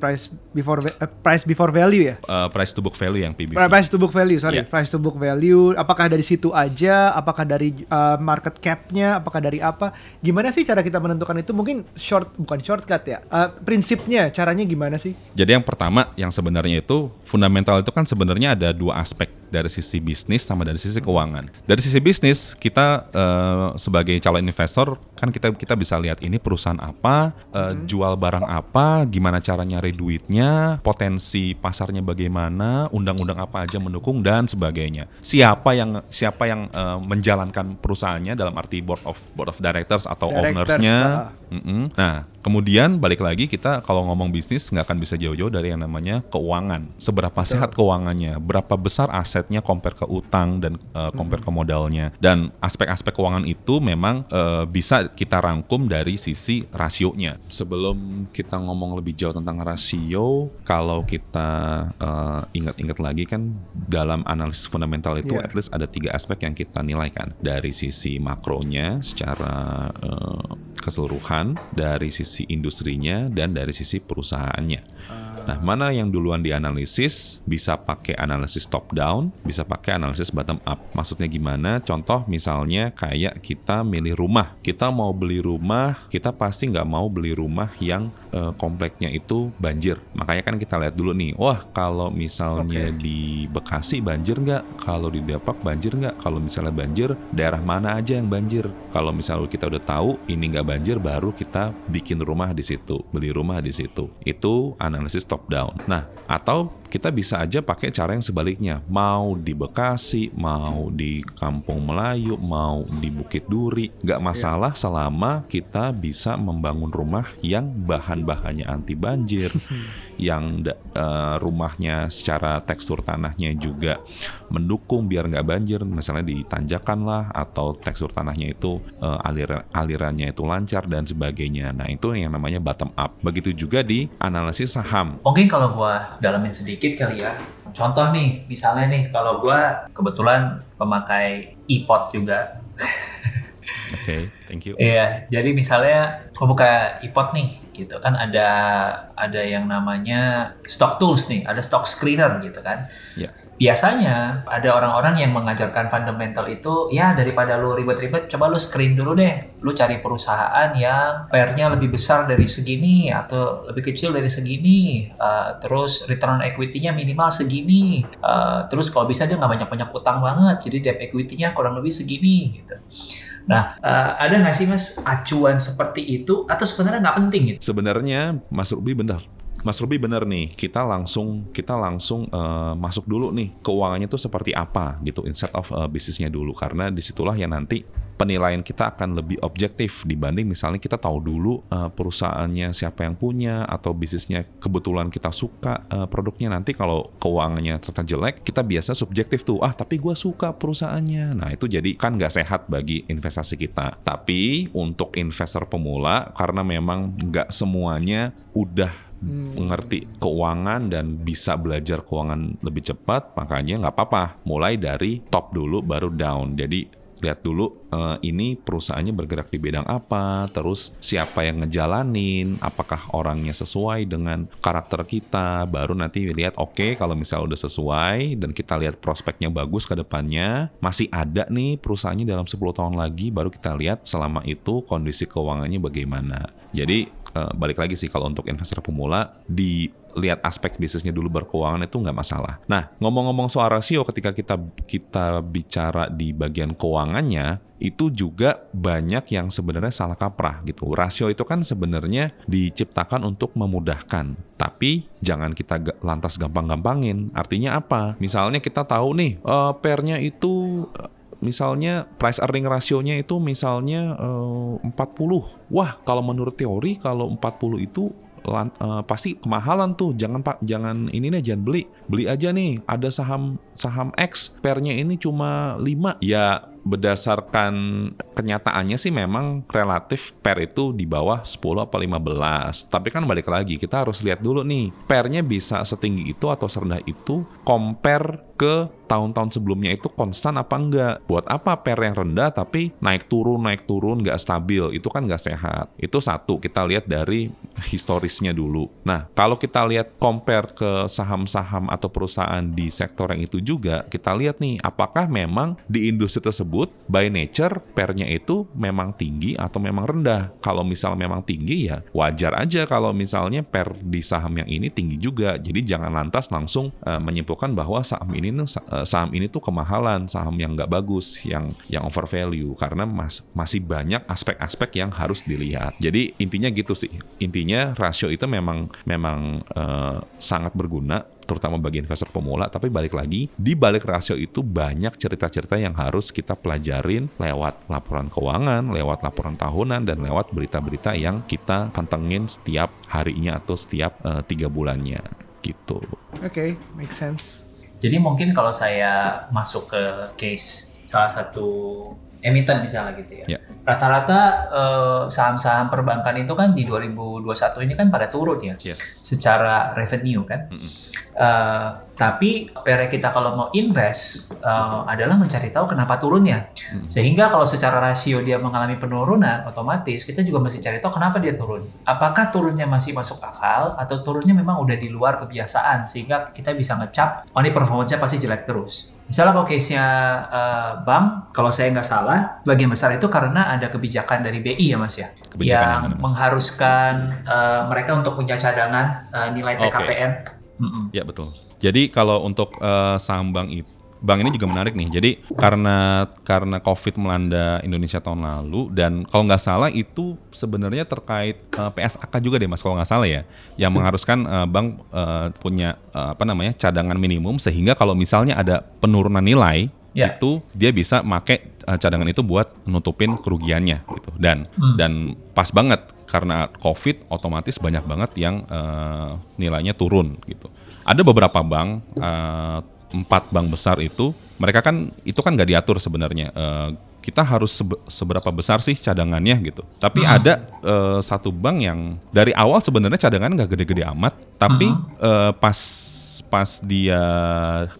price before eh, price before value ya? Uh, price to book value yang PBV. price to book value sorry. Iya. price to book value apakah dari situ aja? Apakah dari eh, market capnya? Apakah dari apa? Gimana sih cara kita menentukan itu? Mungkin short bukan shortcut ya. Eh, prinsipnya caranya gimana sih? Jadi yang pertama yang sebenarnya itu fundamental itu kan sebenarnya ada dua aspek dari sisi bisnis sama dari sisi keuangan. Dari sisi bisnis kita eh, sebagai calon investor kan kita kita bisa lihat ini perusahaan apa, eh, jual barang apa, gimana cara nyari duitnya, potensi pasarnya bagaimana, undang-undang apa aja mendukung dan sebagainya. Siapa yang siapa yang eh, menjalankan perusahaannya dalam arti board of board of directors atau Directors, ownersnya. ah. Mm-mm. Nah, kemudian balik lagi kita kalau ngomong bisnis nggak akan bisa jauh-jauh dari yang namanya keuangan. Seberapa sehat keuangannya, berapa besar asetnya compare ke utang dan uh, compare ke modalnya. Dan aspek-aspek keuangan itu memang uh, bisa kita rangkum dari sisi rasionya. Sebelum kita ngomong lebih jauh tentang rasio, kalau kita uh, ingat-ingat lagi kan dalam analisis fundamental itu Iya. at least ada tiga aspek yang kita nilai kan dari sisi makronya secara uh, keseluruhan, dari sisi industrinya dan dari sisi perusahaannya. Nah, mana yang duluan dianalisis bisa pakai analisis top down, bisa pakai analisis bottom up. Maksudnya gimana? Contoh misalnya kayak kita milih rumah, kita mau beli rumah, kita pasti nggak mau beli rumah yang eh, kompleknya itu banjir. Makanya kan kita lihat dulu nih, wah kalau misalnya di Bekasi banjir nggak? Kalau di Depok banjir nggak? Kalau misalnya banjir, daerah mana aja yang banjir? Kalau misalnya kita udah tahu ini nggak banjir, baru kita bikin rumah di situ, beli rumah di situ. Itu analisis top down. Nah, atau kita bisa aja pakai cara yang sebaliknya. Mau di Bekasi, mau di Kampung Melayu, mau di Bukit Duri, nggak masalah selama kita bisa membangun rumah yang bahan-bahannya anti banjir, yang eh, rumahnya secara tekstur tanahnya juga mendukung biar nggak banjir, misalnya di tanjakan lah, atau tekstur tanahnya itu eh, aliran alirannya itu lancar dan sebagainya. Nah itu yang namanya bottom up. Begitu juga di analisis saham. Mungkin kalau gua dalamin sedikit kali ya. Contoh nih, misalnya nih, kalau gua kebetulan pemakai iPod juga. Oke, thank you. Iya, jadi misalnya gua buka iPod nih, gitu kan ada ada yang namanya stock tools nih, ada stock screener gitu kan. Ya. Biasanya ada orang-orang yang mengajarkan fundamental itu ya daripada lu ribet-ribet coba lu screen dulu deh lu cari perusahaan yang pairnya lebih besar dari segini atau lebih kecil dari segini uh, terus return equity-nya minimal segini uh, terus kalau bisa dia nggak banyak-banyak utang banget jadi debt equity-nya kurang lebih segini gitu Nah, uh, ada nggak sih mas acuan seperti itu atau sebenarnya nggak penting gitu? Sebenarnya Mas Ruby benar. Mas Ruby benar nih, kita langsung kita langsung uh, masuk dulu nih keuangannya tuh seperti apa gitu instead of uh, bisnisnya dulu. Karena di situlah yang nanti penilaian kita akan lebih objektif dibanding misalnya kita tahu dulu uh, perusahaannya siapa yang punya atau bisnisnya kebetulan kita suka uh, produknya. Nanti kalau keuangannya ternyata jelek kita biasa subjektif tuh ah tapi gue suka perusahaannya. Nah itu jadi kan nggak sehat bagi investasi kita. Tapi untuk investor pemula karena memang nggak semuanya udah hmm. mengerti keuangan dan bisa belajar keuangan lebih cepat, makanya nggak apa-apa. Mulai dari top dulu baru down. Jadi lihat dulu uh, ini perusahaannya bergerak di bidang apa, terus siapa yang ngejalanin, apakah orangnya sesuai dengan karakter kita, baru nanti lihat oke okay, kalau misalnya udah sesuai dan kita lihat prospeknya bagus ke depannya, masih ada nih perusahaannya dalam 10 tahun lagi, baru kita lihat selama itu kondisi keuangannya bagaimana. Jadi uh, balik lagi sih kalau untuk investor pemula di lihat aspek bisnisnya dulu berkeuangan itu nggak masalah. Nah, ngomong-ngomong soal rasio ketika kita kita bicara di bagian keuangannya, itu juga banyak yang sebenarnya salah kaprah gitu. Rasio itu kan sebenarnya diciptakan untuk memudahkan, tapi jangan kita lantas gampang-gampangin. Artinya apa? Misalnya kita tahu nih, uh, pernya itu misalnya price earning rasionya itu misalnya uh, 40. Wah, kalau menurut teori kalau 40 itu uh, pasti kemahalan tuh. Jangan Pak, jangan ini nih jangan beli. Beli aja nih, ada saham saham X pernya ini cuma 5. Ya berdasarkan kenyataannya sih memang relatif per itu di bawah 10 apa 15. Tapi kan balik lagi, kita harus lihat dulu nih, pernya bisa setinggi itu atau serendah itu compare ke tahun-tahun sebelumnya itu konstan apa enggak? Buat apa per yang rendah tapi naik turun naik turun nggak stabil? Itu kan nggak sehat. Itu satu kita lihat dari historisnya dulu. Nah kalau kita lihat compare ke saham-saham atau perusahaan di sektor yang itu juga kita lihat nih apakah memang di industri tersebut by nature pernya itu memang tinggi atau memang rendah? Kalau misalnya memang tinggi ya wajar aja kalau misalnya per di saham yang ini tinggi juga. Jadi jangan lantas langsung uh, menyimpulkan bahwa saham ini ini eh, saham ini tuh kemahalan, saham yang nggak bagus, yang yang over value karena mas, masih banyak aspek-aspek yang harus dilihat. Jadi intinya gitu sih. Intinya rasio itu memang memang uh, sangat berguna terutama bagi investor pemula, tapi balik lagi, di balik rasio itu banyak cerita-cerita yang harus kita pelajarin lewat laporan keuangan, lewat laporan tahunan, dan lewat berita-berita yang kita pantengin setiap harinya atau setiap uh, tiga bulannya gitu. Oke, okay, make sense. Jadi mungkin kalau saya masuk ke case salah satu emiten misalnya gitu ya. Yeah. Rata-rata uh, saham-saham perbankan itu kan di 2021 ini kan pada turun ya. Yes. Secara revenue kan. Mm -hmm. uh, tapi PR kita kalau mau invest uh, adalah mencari tahu kenapa turunnya. Hmm. Sehingga kalau secara rasio dia mengalami penurunan, otomatis kita juga mesti cari tahu kenapa dia turun. Apakah turunnya masih masuk akal atau turunnya memang udah di luar kebiasaan sehingga kita bisa ngecap, oh ini performanya pasti jelek terus. Misalnya kalau case-nya uh, bank, kalau saya nggak salah, bagian besar itu karena ada kebijakan dari BI ya mas ya, kebijakan yang mana, mas? mengharuskan uh, mereka untuk punya cadangan uh, nilai TKPM. Okay. Mm -mm. Ya betul. Jadi kalau untuk uh, saham bank itu bank ini juga menarik nih. Jadi karena karena COVID melanda Indonesia tahun lalu dan kalau nggak salah itu sebenarnya terkait uh, eh, PSAK juga deh mas kalau nggak salah ya, yang mengharuskan uh, bank uh, punya uh, apa namanya cadangan minimum sehingga kalau misalnya ada penurunan nilai yeah. itu dia bisa make uh, cadangan itu buat nutupin kerugiannya gitu. Dan hmm. dan pas banget karena COVID otomatis banyak banget yang uh, nilainya turun gitu ada beberapa bank uh, empat bank besar itu mereka kan itu kan nggak diatur sebenarnya uh, kita harus seberapa besar sih cadangannya gitu tapi hmm. ada uh, satu bank yang dari awal sebenarnya cadangan nggak gede-gede amat tapi uh, pas pas dia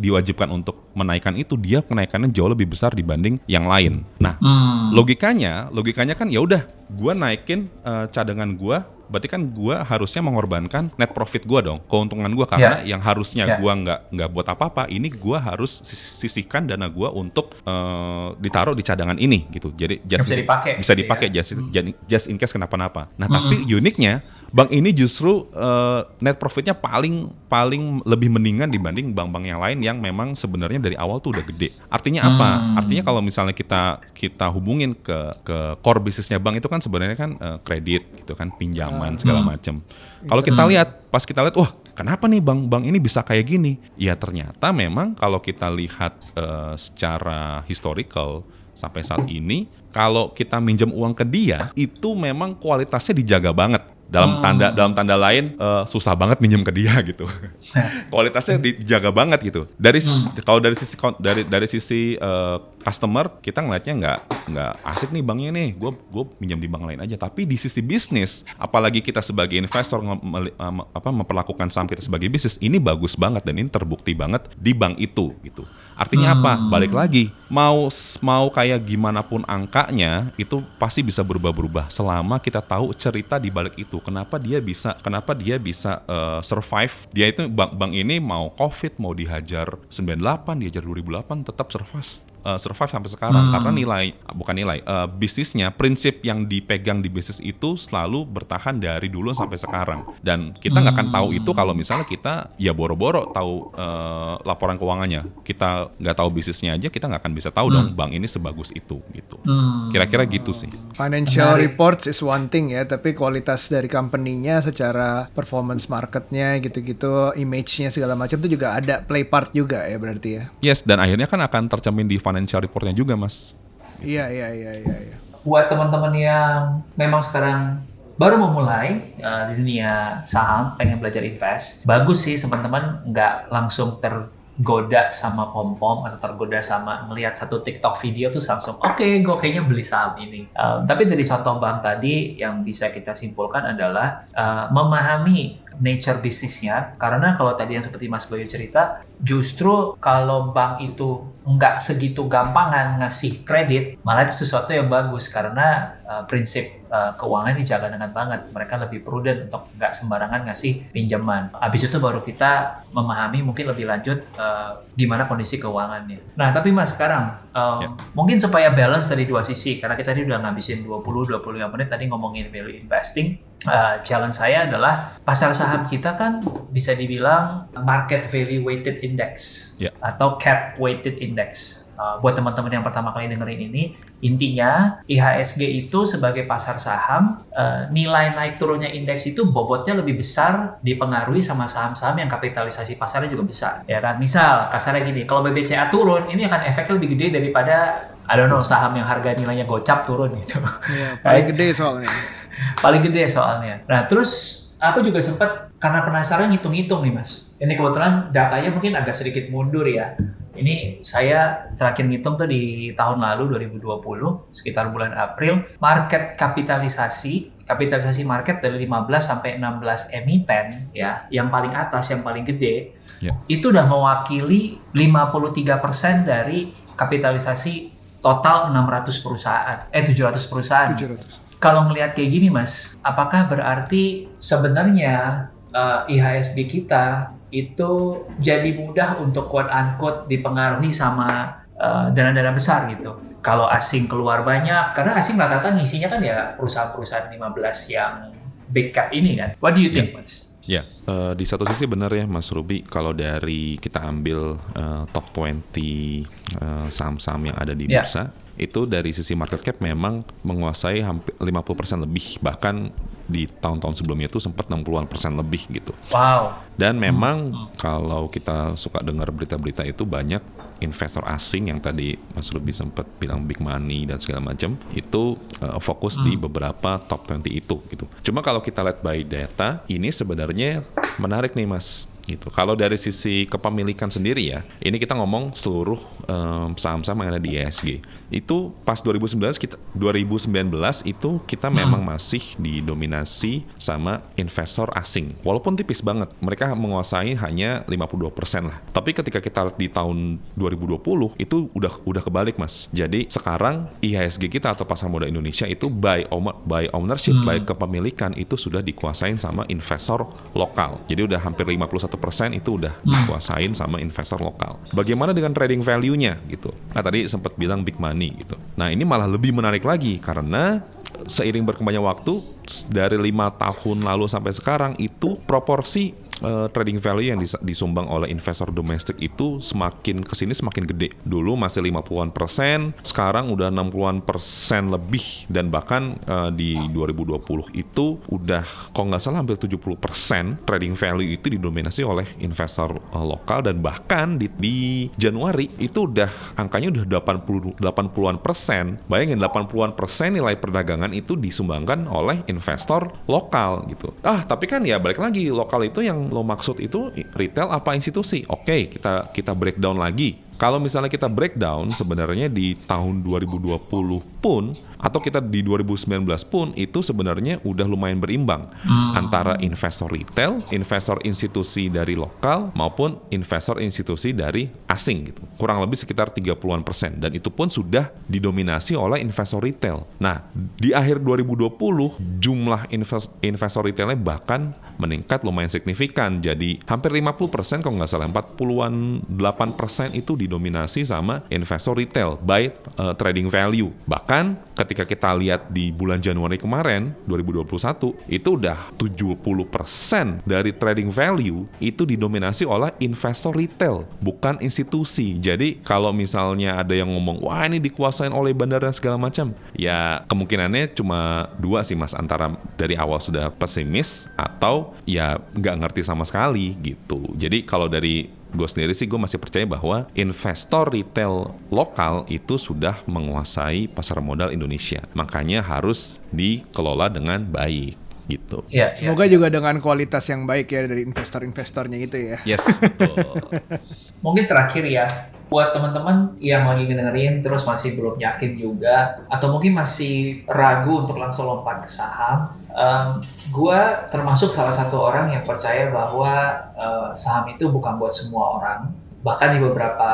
diwajibkan untuk menaikkan itu dia kenaikannya jauh lebih besar dibanding yang lain. Nah, hmm. logikanya, logikanya kan ya udah, gue naikin uh, cadangan gue berarti kan gua harusnya mengorbankan net profit gua dong, keuntungan gua karena yang harusnya Ya. gua nggak nggak buat apa-apa, ini gua harus sis- sisihkan dana gua untuk eh, ditaruh di cadangan ini gitu. Jadi just bisa dipakai bisa gitu dipakai ya. just jadi- just in case kenapa-napa. Nah, tapi uniknya bank ini justru eh, net profitnya paling paling lebih mendingan dibanding bank-bank yang lain yang memang sebenarnya dari awal tuh udah gede. Artinya apa? Artinya kalau misalnya kita kita hubungin ke ke core bisnisnya bank itu kan sebenarnya kan eh, kredit gitu kan, pinjaman segala macam. Kalau kita lihat pas kita lihat wah kenapa nih bank-bank ini bisa kayak gini? Ya ternyata memang kalau kita lihat eh, secara historical sampai saat ini kalau kita minjem uang ke dia itu memang kualitasnya dijaga banget dalam tanda dalam tanda lain eh, susah banget minjem ke dia gitu. Kualitasnya dijaga banget gitu. Dari s- kalau dari sisi dari dari sisi eh, customer kita ngelihatnya nggak nggak asik nih banknya nih. Gue gue minjem di bank lain aja. Tapi di sisi bisnis apalagi kita sebagai investor eh, apa memperlakukan saham kita sebagai bisnis ini bagus banget dan ini terbukti banget di bank itu gitu artinya apa? Balik lagi mau mau kayak gimana pun angkanya itu pasti bisa berubah-berubah selama kita tahu cerita di balik itu. Kenapa dia bisa kenapa dia bisa eh, survive? Dia itu bank bank ini mau covid mau dihajar 98 dihajar 2008 tetap survive eh, survive sampai sekarang. Karena nilai bukan nilai eh, bisnisnya prinsip yang dipegang di bisnis itu selalu bertahan dari dulu sampai sekarang. Dan kita nggak akan tahu itu kalau misalnya kita ya boro-boro tahu eh, laporan keuangannya. Kita nggak tahu bisnisnya aja kita nggak akan bisa tahu dong bank ini sebagus itu gitu. Hmm. kira-kira gitu sih. Financial Menarik. reports is one thing ya, tapi kualitas dari company-nya secara performance marketnya gitu-gitu, image-nya segala macam itu juga ada play part juga ya berarti ya. yes dan akhirnya kan akan tercermin di financial reportnya juga mas Iya iya iya iya. iya. buat teman-teman yang memang sekarang baru memulai uh, di dunia saham, pengen belajar invest, bagus sih teman-teman nggak langsung tergoda sama pom-pom atau tergoda sama melihat satu TikTok video tuh langsung oke gue kayaknya beli saham ini. Um, tapi dari contoh bank tadi yang bisa kita simpulkan adalah uh, memahami nature bisnisnya karena kalau tadi yang seperti Mas Bayu cerita justru kalau bank itu nggak segitu gampangan ngasih kredit malah itu sesuatu yang bagus. Karena uh, prinsip uh, keuangan dijaga dengan banget mereka lebih prudent untuk nggak sembarangan ngasih pinjaman habis itu baru kita memahami mungkin lebih lanjut uh, gimana kondisi keuangannya nah tapi mas sekarang um, Ya. mungkin supaya balance dari dua sisi karena kita tadi udah ngabisin 20-25 menit tadi ngomongin value investing Uh, jalan saya adalah pasar saham kita kan bisa dibilang market value weighted index Ya. atau cap weighted index. Uh, buat teman-teman yang pertama kali dengerin ini, intinya IHSG itu sebagai pasar saham uh, nilai naik turunnya indeks itu bobotnya lebih besar dipengaruhi sama saham-saham yang kapitalisasi pasarnya juga besar. Ya kan, misal kasarnya gini, kalau BBCA turun, ini akan efeknya lebih gede daripada I don't know saham yang harga nilainya gocap turun gitu. Iya, paling gede soalnya. paling gede soalnya. Nah terus aku juga sempat karena penasaran ngitung-ngitung nih mas. Ini kebetulan datanya mungkin agak sedikit mundur ya. Ini saya terakhir ngitung tuh di tahun lalu 2020 sekitar bulan April market kapitalisasi kapitalisasi market dari 15 sampai 16 emiten ya yang paling atas yang paling gede Ya. itu udah mewakili 53% dari kapitalisasi total 600 perusahaan eh 700 perusahaan 700. kalau ngelihat kayak gini mas, apakah berarti sebenarnya eh, IHSG kita itu jadi mudah untuk quote unquote dipengaruhi sama eh, dana-dana besar gitu? Kalau asing keluar banyak, karena asing rata-rata ngisinya kan ya perusahaan-perusahaan 15 yang big cap ini kan. What do you think, mas? Ya, eh, di satu sisi benar ya Mas Ruby, kalau dari kita ambil eh, top 20 eh, saham-saham yang ada di Ya. bursa, itu dari sisi market cap memang menguasai hampir 50% lebih, bahkan di tahun-tahun sebelumnya itu sempat 60-an persen lebih gitu. Wow. Dan memang kalau kita suka dengar berita-berita itu banyak investor asing yang tadi Mas Ruby sempat bilang big money dan segala macam itu uh, fokus di beberapa top 20 itu gitu. Cuma kalau kita lihat by data ini sebenarnya menarik nih Mas. gitu. Kalau dari sisi kepemilikan sendiri ya, ini kita ngomong seluruh em, saham-saham yang ada di IHSG. Itu pas 2019 kita 2019 itu kita memang masih didominasi sama investor asing. Walaupun tipis banget, mereka menguasai hanya 52% lah. Tapi ketika kita di tahun 2020 itu udah udah kebalik, Mas. Jadi sekarang IHSG kita atau pasar modal Indonesia itu by owner, by ownership, by kepemilikan itu sudah dikuasain sama investor lokal. Jadi udah hampir 51% itu udah dikuasain sama investor lokal. Bagaimana dengan trading value-nya gitu? Nah, tadi sempat bilang big money gitu. Nah, ini malah lebih menarik lagi karena seiring berkembangnya waktu dari lima tahun lalu sampai sekarang itu proporsi eh, trading value yang dis- disumbang oleh investor domestik itu semakin ke sini semakin gede. Dulu masih 50-an persen, sekarang udah 60-an persen lebih dan bahkan eh, di 2020 itu udah kalau nggak salah hampir 70 persen trading value itu didominasi oleh investor eh, lokal dan bahkan di, di Januari itu udah angkanya udah 80 80-an persen. Bayangin 80-an persen nilai perdagangan itu disumbangkan oleh investor lokal gitu. Ah, tapi kan ya balik lagi lokal itu yang lo maksud itu retail apa institusi? Oke, kita kita breakdown lagi. Kalau misalnya kita breakdown sebenarnya di tahun 2020 pun atau kita di 2019 pun itu sebenarnya udah lumayan berimbang antara investor retail, investor institusi dari lokal maupun investor institusi dari asing gitu. Kurang lebih sekitar 30-an persen dan itu pun sudah didominasi oleh investor retail. Nah, di akhir 2020 jumlah invest- investor retailnya bahkan meningkat lumayan signifikan. Jadi hampir 50 persen kalau nggak salah 40-an 8 persen itu didominasi sama investor retail by uh, trading value. Bahkan ketika kita lihat di bulan Januari kemarin 2021 itu udah 70 persen dari trading value itu didominasi oleh investor retail bukan institusi. Jadi kalau misalnya ada yang ngomong wah ini dikuasain oleh bandara segala macam, ya kemungkinannya cuma dua sih mas antara dari awal sudah pesimis atau ya nggak ngerti sama sekali gitu. Jadi kalau dari gue sendiri sih gue masih percaya bahwa investor retail lokal itu sudah menguasai pasar modal Indonesia. Makanya harus dikelola dengan baik gitu. Iya. Semoga juga dengan kualitas yang baik ya dari investor-investornya itu ya. Yes, betul. Mungkin terakhir ya, buat teman-teman yang lagi ngedengerin terus masih belum yakin juga, atau mungkin masih ragu untuk langsung lompat ke saham, em, gua termasuk salah satu orang yang percaya bahwa eh, saham itu bukan buat semua orang. Bahkan di beberapa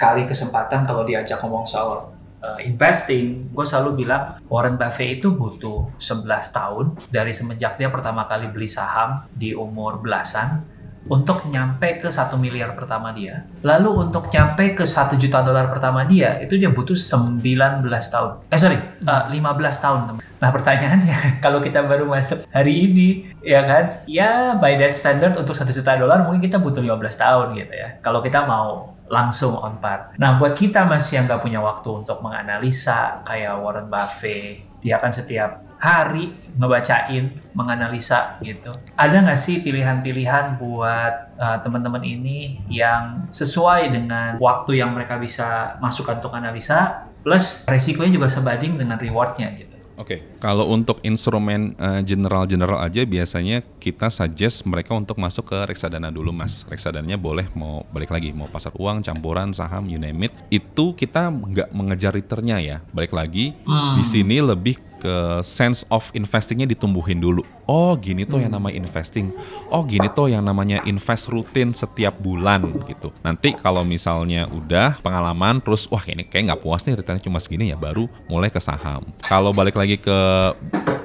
kali kesempatan kalau diajak ngomong soal eh, investing, gue selalu bilang Warren Buffett itu butuh 11 tahun dari semenjak dia pertama kali beli saham di umur belasan untuk nyampe ke satu miliar pertama dia. Lalu untuk nyampe ke satu juta dolar pertama dia, itu dia butuh 19 tahun. Eh sorry, eh, 15 tahun. teman. Nah pertanyaannya, kalau kita baru masuk hari ini, ya kan? Ya by that standard untuk satu juta dolar mungkin kita butuh 15 tahun gitu ya. Kalau kita mau langsung on par. Nah buat kita masih yang nggak punya waktu untuk menganalisa kayak Warren Buffett, dia kan setiap hari ngebacain, menganalisa gitu. Ada nggak sih pilihan-pilihan buat uh, teman-teman ini yang sesuai dengan waktu yang mereka bisa masukkan untuk analisa, plus resikonya juga sebanding dengan rewardnya gitu. Oke, kalau untuk instrumen eh, general-general aja biasanya kita suggest mereka untuk masuk ke reksadana dulu, Mas. Reksadananya boleh mau balik lagi mau pasar uang, campuran, saham, you name it. Itu kita nggak mengejar returnnya ya. Balik lagi di sini lebih ke sense of investingnya ditumbuhin dulu. Oh gini tuh yang namanya investing. Oh gini tuh yang namanya invest rutin setiap bulan gitu. Nanti kalau misalnya udah pengalaman terus wah ini kayak nggak puas nih returnnya cuma segini ya baru mulai ke saham. Kalau balik lagi ke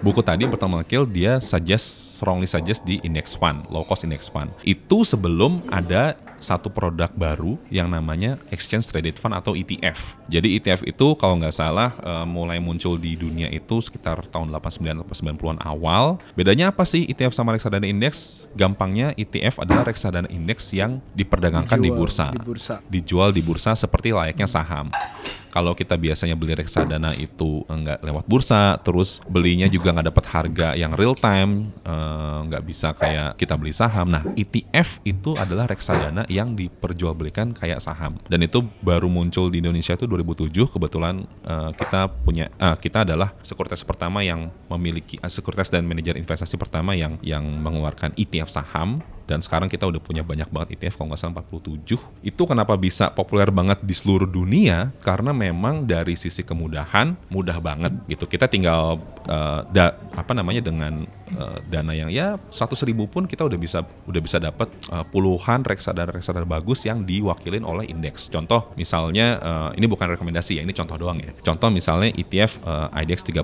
buku tadi pertama kill dia suggest strongly suggest di index fund, low cost index fund. Itu sebelum ada satu produk baru yang namanya Exchange Traded Fund atau ETF. Jadi ETF itu kalau nggak salah eh, mulai muncul di dunia itu sekitar tahun 89 atau 90-an awal. Bedanya apa sih ETF sama reksadana indeks? Gampangnya ETF adalah reksadana indeks yang diperdagangkan di Dijual bursa. di bursa. Dijual di bursa seperti layaknya saham. Kalau kita biasanya beli reksadana itu nggak lewat bursa, terus belinya juga nggak dapat harga yang real time, eh, nggak bisa kayak kita beli saham. Nah, ETF itu adalah reksadana yang diperjualbelikan kayak saham. Dan itu baru muncul di Indonesia itu 2007. Kebetulan eh, kita punya, eh, kita adalah sekuritas pertama yang memiliki, eh, sekuritas dan manajer investasi pertama yang yang mengeluarkan ETF saham dan sekarang kita udah punya banyak banget ETF kalau nggak salah 47. Itu kenapa bisa populer banget di seluruh dunia? Karena memang dari sisi kemudahan mudah banget gitu. Kita tinggal uh, da, apa namanya dengan uh, dana yang ya 100 ribu pun kita udah bisa udah bisa dapat uh, puluhan reksadana reksadana bagus yang diwakilin oleh indeks. Contoh misalnya uh, ini bukan rekomendasi ya, ini contoh doang ya. Contoh misalnya ETF uh, IDX 30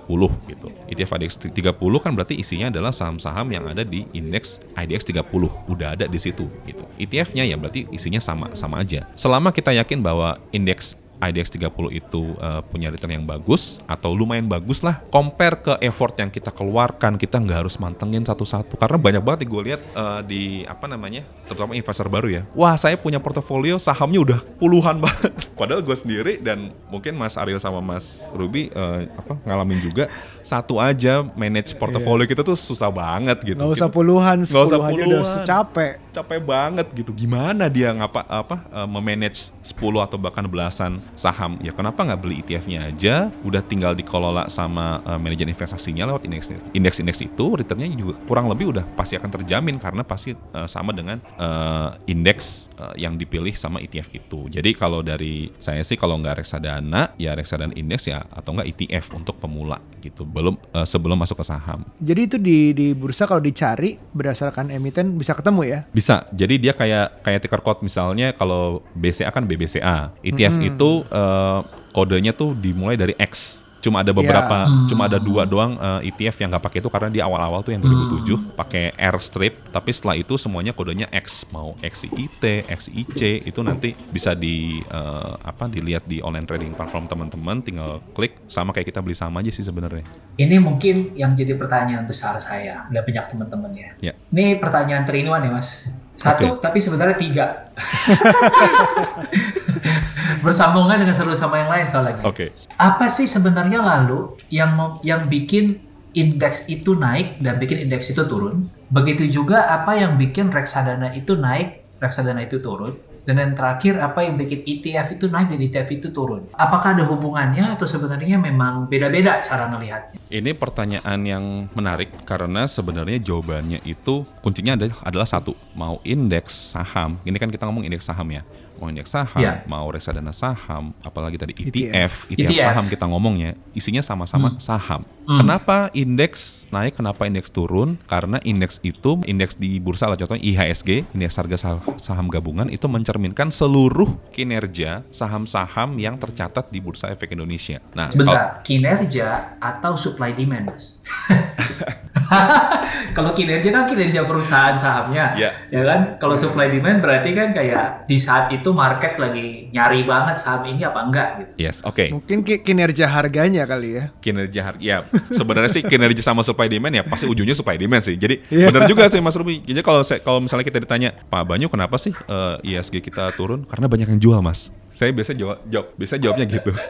gitu. ETF IDX 30 kan berarti isinya adalah saham-saham yang ada di indeks IDX 30 udah ada di situ gitu. ETF-nya ya berarti isinya sama sama aja. Selama kita yakin bahwa indeks IDX 30 itu uh, punya return yang bagus atau lumayan bagus lah compare ke effort yang kita keluarkan kita nggak harus mantengin satu-satu. Karena banyak banget gue lihat uh, di apa namanya terutama investor baru ya. Wah saya punya portofolio sahamnya udah puluhan banget. Padahal gue sendiri dan mungkin Mas Ariel sama Mas Ruby uh, apa ngalamin juga satu aja manage portofolio yeah. kita tuh susah banget gitu. Nggak usah puluhan nggak usah puluhan udah capek. Capek banget gitu. Gimana dia ngapa apa uh, memanage 10 atau bahkan belasan saham? Ya kenapa nggak beli ETF-nya aja? Udah tinggal dikelola sama uh, manajer investasinya lewat indeks indeks indeks itu returnnya juga kurang lebih udah pasti akan terjamin karena pasti uh, sama dengan uh, indeks uh, yang dipilih sama ETF itu. Jadi kalau dari saya sih kalau nggak reksadana ya reksadana indeks ya atau nggak ETF untuk pemula gitu belum uh, sebelum masuk ke saham jadi itu di di bursa kalau dicari berdasarkan emiten bisa ketemu ya bisa jadi dia kayak kayak ticker code misalnya kalau BCA kan BBCA ETF hmm. itu uh, kodenya tuh dimulai dari X. Cuma ada beberapa, yeah. cuma ada dua doang uh, eh, ETF yang nggak pakai itu karena di awal-awal tuh yang 2007 hmm. pakai R strip, tapi setelah itu semuanya kodenya X, mau XIT, XIC itu nanti bisa di uh, apa dilihat di online trading platform teman-teman, tinggal klik sama kayak kita beli sama aja sih sebenarnya. Ini mungkin yang jadi pertanyaan besar saya dan banyak teman-teman ya. Yeah. Ini pertanyaan terinuan ya mas. Satu, okay. tapi sebenarnya tiga. Bersambungan dengan satu sama yang lain soalnya. Oke. Okay. Apa sih sebenarnya lalu yang yang bikin indeks itu naik dan bikin indeks itu turun? Begitu juga apa yang bikin reksadana itu naik, reksadana itu turun? Dan yang terakhir, apa yang bikin ETF itu naik dan ETF itu turun? Apakah ada hubungannya atau sebenarnya memang beda-beda cara melihatnya? Ini pertanyaan yang menarik karena sebenarnya jawabannya itu kuncinya adalah satu, mau indeks saham. Ini kan kita ngomong indeks saham ya mau indeks saham, yeah. mau reksadana saham, apalagi tadi ETF, ETF, ETF, ETF saham kita ngomongnya, isinya sama-sama hmm. saham. Hmm. Kenapa indeks naik, kenapa indeks turun? Karena indeks itu, indeks di bursa lah contohnya IHSG, indeks harga saham gabungan itu mencerminkan seluruh kinerja saham-saham yang tercatat di Bursa Efek Indonesia. Nah, Sebentar, kalau, kinerja atau supply demand, Mas? kalau kinerja kan kinerja perusahaan sahamnya, yeah. ya kan? Kalau supply demand berarti kan kayak di saat itu market lagi nyari banget saham ini apa enggak gitu. Yes, oke. Okay. Mungkin kinerja harganya kali ya. Kinerja harga, ya sebenarnya sih kinerja sama supply demand ya pasti ujungnya supply demand sih. Jadi yeah. benar juga sih Mas Ruby. Jadi kalau kalau misalnya kita ditanya Pak Banyu kenapa sih uh, eh, ISG kita turun? Karena banyak yang jual Mas. Saya biasa jawab, jawab biasa jawabnya gitu.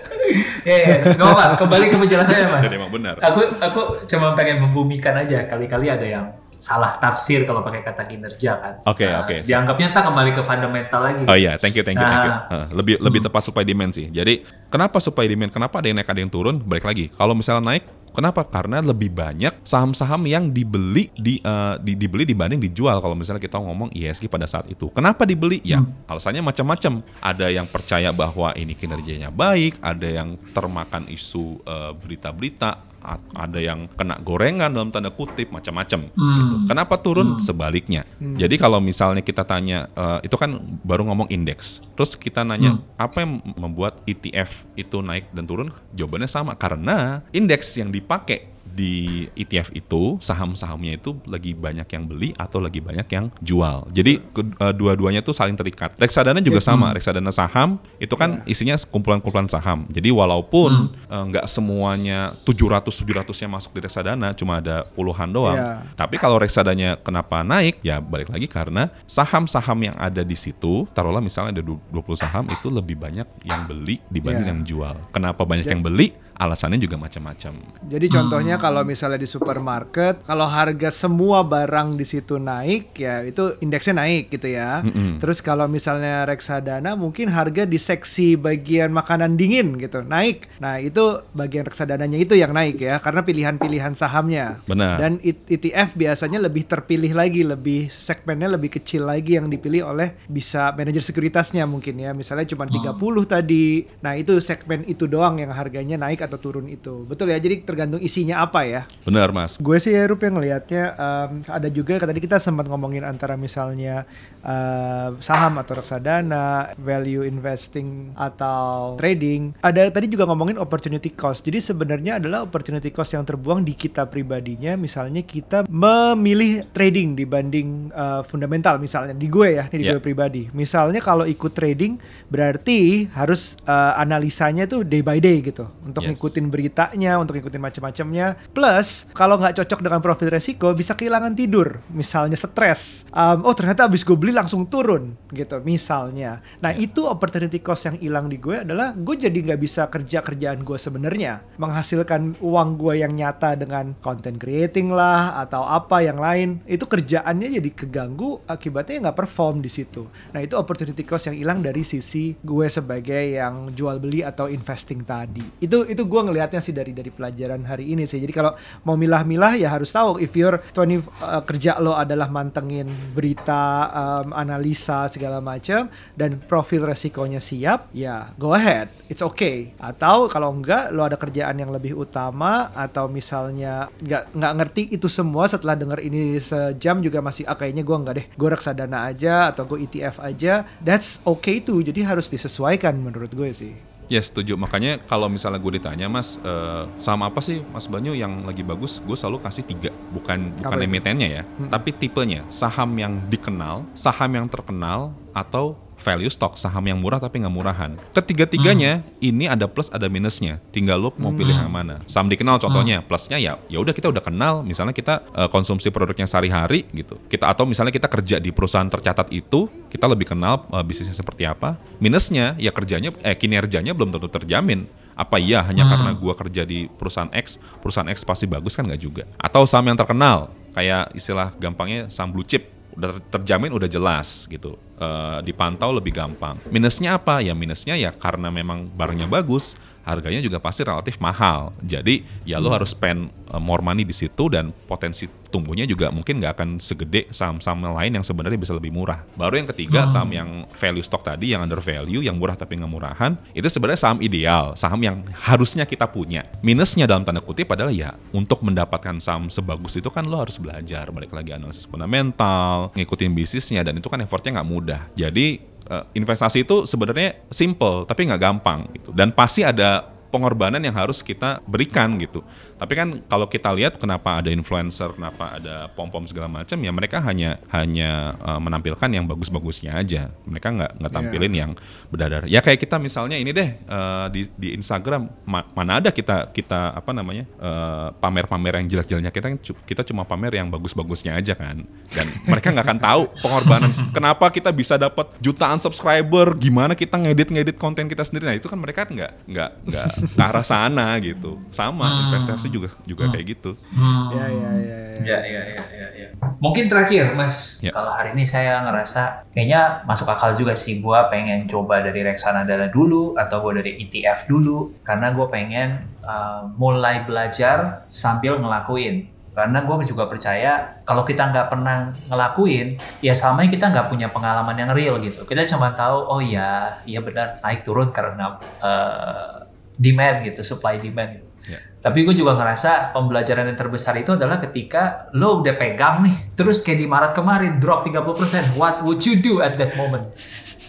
Iya, yeah, yeah. apa Kembali ke penjelasannya Mas. Dan emang benar. Aku aku cuma pengen membumikan aja. Kali-kali ada yang salah tafsir kalau pakai kata kinerja kan. Oke okay, nah, oke. Okay. Dianggapnya tak kembali ke fundamental lagi. Oh iya, thank you thank you nah, thank you. Uh, lebih hmm. lebih tepat supply demand sih. Jadi kenapa supply demand? Kenapa ada yang naik ada yang turun? Balik lagi. Kalau misalnya naik Kenapa? Karena lebih banyak saham-saham yang dibeli di, uh, di dibeli dibanding dijual kalau misalnya kita ngomong ISG pada saat itu. Kenapa dibeli? Ya, hmm. alasannya macam-macam. Ada yang percaya bahwa ini kinerjanya baik, ada yang termakan isu uh, berita-berita ada yang kena gorengan dalam tanda kutip macam-macam hmm. gitu. Kenapa turun? Hmm. Sebaliknya. Hmm. Jadi kalau misalnya kita tanya uh, itu kan baru ngomong indeks. Terus kita nanya hmm. apa yang membuat ETF itu naik dan turun? Jawabannya sama karena indeks yang dipakai di ETF itu saham-sahamnya itu lagi banyak yang beli atau lagi banyak yang jual. Jadi uh, dua-duanya tuh saling terikat. Reksadana juga ya, sama. Hmm. Reksadana saham itu kan ya. isinya kumpulan-kumpulan saham. Jadi walaupun hmm. uh, nggak semuanya 700 700-nya masuk di reksadana, cuma ada puluhan doang. Ya. Tapi kalau reksadanya kenapa naik? Ya balik lagi karena saham-saham yang ada di situ, taruhlah misalnya ada 20 saham itu lebih banyak yang beli dibanding ya. yang jual. Kenapa banyak ya. yang beli? Alasannya juga macam-macam. Jadi contohnya Kalau misalnya di supermarket, kalau harga semua barang di situ naik, ya itu indeksnya naik gitu ya. Mm-mm. Terus kalau misalnya reksadana, mungkin harga di seksi bagian makanan dingin gitu naik. Nah itu bagian reksadananya itu yang naik ya, karena pilihan-pilihan sahamnya. Benar. Dan ETF biasanya lebih terpilih lagi, lebih segmennya lebih kecil lagi yang dipilih oleh bisa manajer sekuritasnya mungkin ya. Misalnya cuma 30 tadi. Nah, itu segmen itu doang yang harganya naik atau turun itu. Betul ya. Jadi tergantung isinya apa ya. Benar, Mas. Gue sih ya Rup yang ngelihatnya em, ada juga tadi kita sempat ngomongin antara misalnya eh, saham atau reksadana, value investing atau trading. Ada tadi juga ngomongin opportunity cost. Jadi sebenarnya adalah opportunity cost yang terbuang di kita pribadinya. Misalnya kita memilih trading dibanding eh, fundamental misalnya di gue ya, ini di Ya. gue pribadi. Misalnya kalau ikut trading berarti harus eh, analisanya tuh day by day gitu untuk Yes. ngikutin beritanya, untuk ngikutin macam-macamnya. Plus kalau nggak cocok dengan profil resiko bisa kehilangan tidur, misalnya stres. Um, oh ternyata abis gue beli langsung turun gitu, misalnya. Nah itu opportunity cost yang hilang di gue adalah gue jadi nggak bisa kerja kerjaan gue sebenarnya, menghasilkan uang gue yang nyata dengan content creating lah atau apa yang lain. Itu kerjaannya jadi keganggu, akibatnya nggak perform di situ. Nah itu opportunity cost yang hilang dari sisi gue sebagai yang jual beli atau investing tadi. Itu itu gue ngelihatnya sih dari dari pelajaran hari ini sih. Jadi kalau mau milah-milah ya harus tahu if your 20 uh, kerja lo adalah mantengin berita, um, analisa segala macam dan profil resikonya siap, ya go ahead. It's okay. Atau kalau enggak lo ada kerjaan yang lebih utama atau misalnya nggak nggak ngerti itu semua setelah denger ini sejam juga masih ah kayaknya gue nggak deh gue reksadana aja atau gue ETF aja that's okay tuh jadi harus disesuaikan menurut gue sih Ya setuju. Makanya kalau misalnya gue ditanya, Mas, eh, saham apa sih Mas Banyu yang lagi bagus? Gue selalu kasih tiga. Bukan bukan emitennya ya, tapi tipenya. Saham yang dikenal, saham yang terkenal, atau value stock, saham yang murah tapi nggak murahan. Ketiga-tiganya ini ada plus ada minusnya. Tinggal lo mau pilih yang mana. Saham dikenal contohnya, plusnya ya ya udah kita udah kenal. Misalnya kita eh, konsumsi produknya sehari-hari gitu. Kita atau misalnya kita kerja di perusahaan tercatat itu, kita lebih kenal eh, bisnisnya seperti apa. Minusnya ya kerjanya eh kinerjanya belum tentu terjamin. Apa iya hanya karena gua kerja di perusahaan X, perusahaan X pasti bagus kan nggak juga. Atau saham yang terkenal, kayak istilah gampangnya saham blue chip, udah terjamin udah jelas gitu. Eh, dipantau lebih gampang. Minusnya apa? Ya minusnya ya karena memang barangnya bagus harganya juga pasti relatif mahal. Jadi ya lo harus spend eh, more money di situ dan potensi tumbuhnya juga mungkin nggak akan segede saham-saham lain yang sebenarnya bisa lebih murah. Baru yang ketiga saham yang value stock tadi yang under value yang murah tapi nggak murahan itu sebenarnya saham ideal saham yang harusnya kita punya. Minusnya dalam tanda kutip adalah ya untuk mendapatkan saham sebagus itu kan lo harus belajar balik lagi analisis fundamental ngikutin bisnisnya dan itu kan effortnya nggak mudah. Jadi eh, investasi itu sebenarnya simple tapi nggak gampang gitu. Dan pasti ada pengorbanan yang harus kita berikan gitu. Tapi kan kalau kita lihat kenapa ada influencer, kenapa ada pom-pom segala macam ya mereka hanya hanya uh, menampilkan yang bagus-bagusnya aja. Mereka nggak nggak tampilin yang berdarah. Ya kayak kita misalnya ini deh uh, di di Instagram ma- mana ada kita kita apa namanya uh, pamer-pamer yang jelek-jeleknya kita cu- kita cuma pamer yang bagus-bagusnya aja kan. Dan mereka nggak akan tahu pengorbanan kenapa kita bisa dapat jutaan subscriber, gimana kita ngedit-ngedit konten kita sendiri. Nah itu kan mereka nggak nggak nggak ke arah sana gitu. Sama investasi juga juga kayak gitu. Hmm. ya ya ya, ya. Ya, ya, ya, ya, ya. Mungkin terakhir, Mas. Ya. Kalau hari ini saya ngerasa kayaknya masuk akal juga sih. Gua pengen coba dari reksadana dulu atau gue dari ETF dulu, karena gue pengen uh, mulai belajar sambil ngelakuin. Karena gue juga percaya kalau kita nggak pernah ngelakuin, ya sama kita nggak punya pengalaman yang real gitu. Kita cuma tahu, oh ya, iya benar naik turun karena uh, demand gitu, supply demand. Gitu. Ya. Tapi gue juga ngerasa pembelajaran yang terbesar itu adalah ketika lo udah pegang nih, terus kayak di Maret kemarin drop 30%, what would you do at that moment?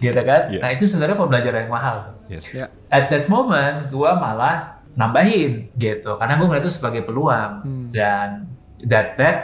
Gitu kan? Iya. Nah itu sebenarnya pembelajaran yang mahal. Yes. Ya. At that moment, gue malah nambahin gitu, karena gue ngeliat itu sebagai peluang. Hmm. Dan that bet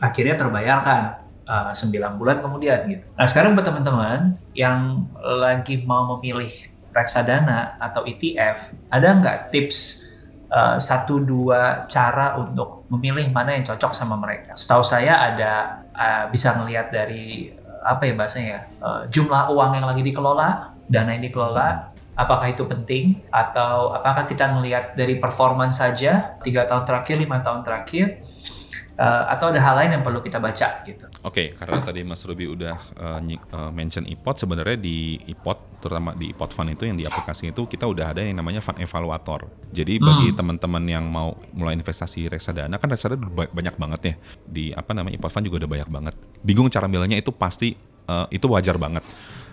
akhirnya terbayarkan. uh, 9 bulan kemudian gitu. Nah sekarang buat teman-teman yang lagi mau memilih reksadana atau ETF, ada nggak tips uh, satu dua cara untuk memilih mana yang cocok sama mereka? Setahu saya ada uh, bisa ngelihat dari uh, apa ya bahasanya ya uh, jumlah uang yang lagi dikelola, dana yang dikelola, apakah itu penting atau apakah kita melihat dari performance saja tiga tahun terakhir, lima tahun terakhir, uh, atau ada hal lain yang perlu kita baca gitu. Oke, karena tadi Mas Ruby udah uh, uh, mention iPod, sebenarnya di iPod, terutama di iPod Fund itu yang di aplikasi itu kita udah ada yang namanya Fund Evaluator. Jadi bagi Hmm. teman-teman yang mau mulai investasi reksadana, kan reksadana banyak banget ya. Di apa namanya iPod Fund juga udah banyak banget. Bingung cara milihnya itu pasti uh, itu wajar banget.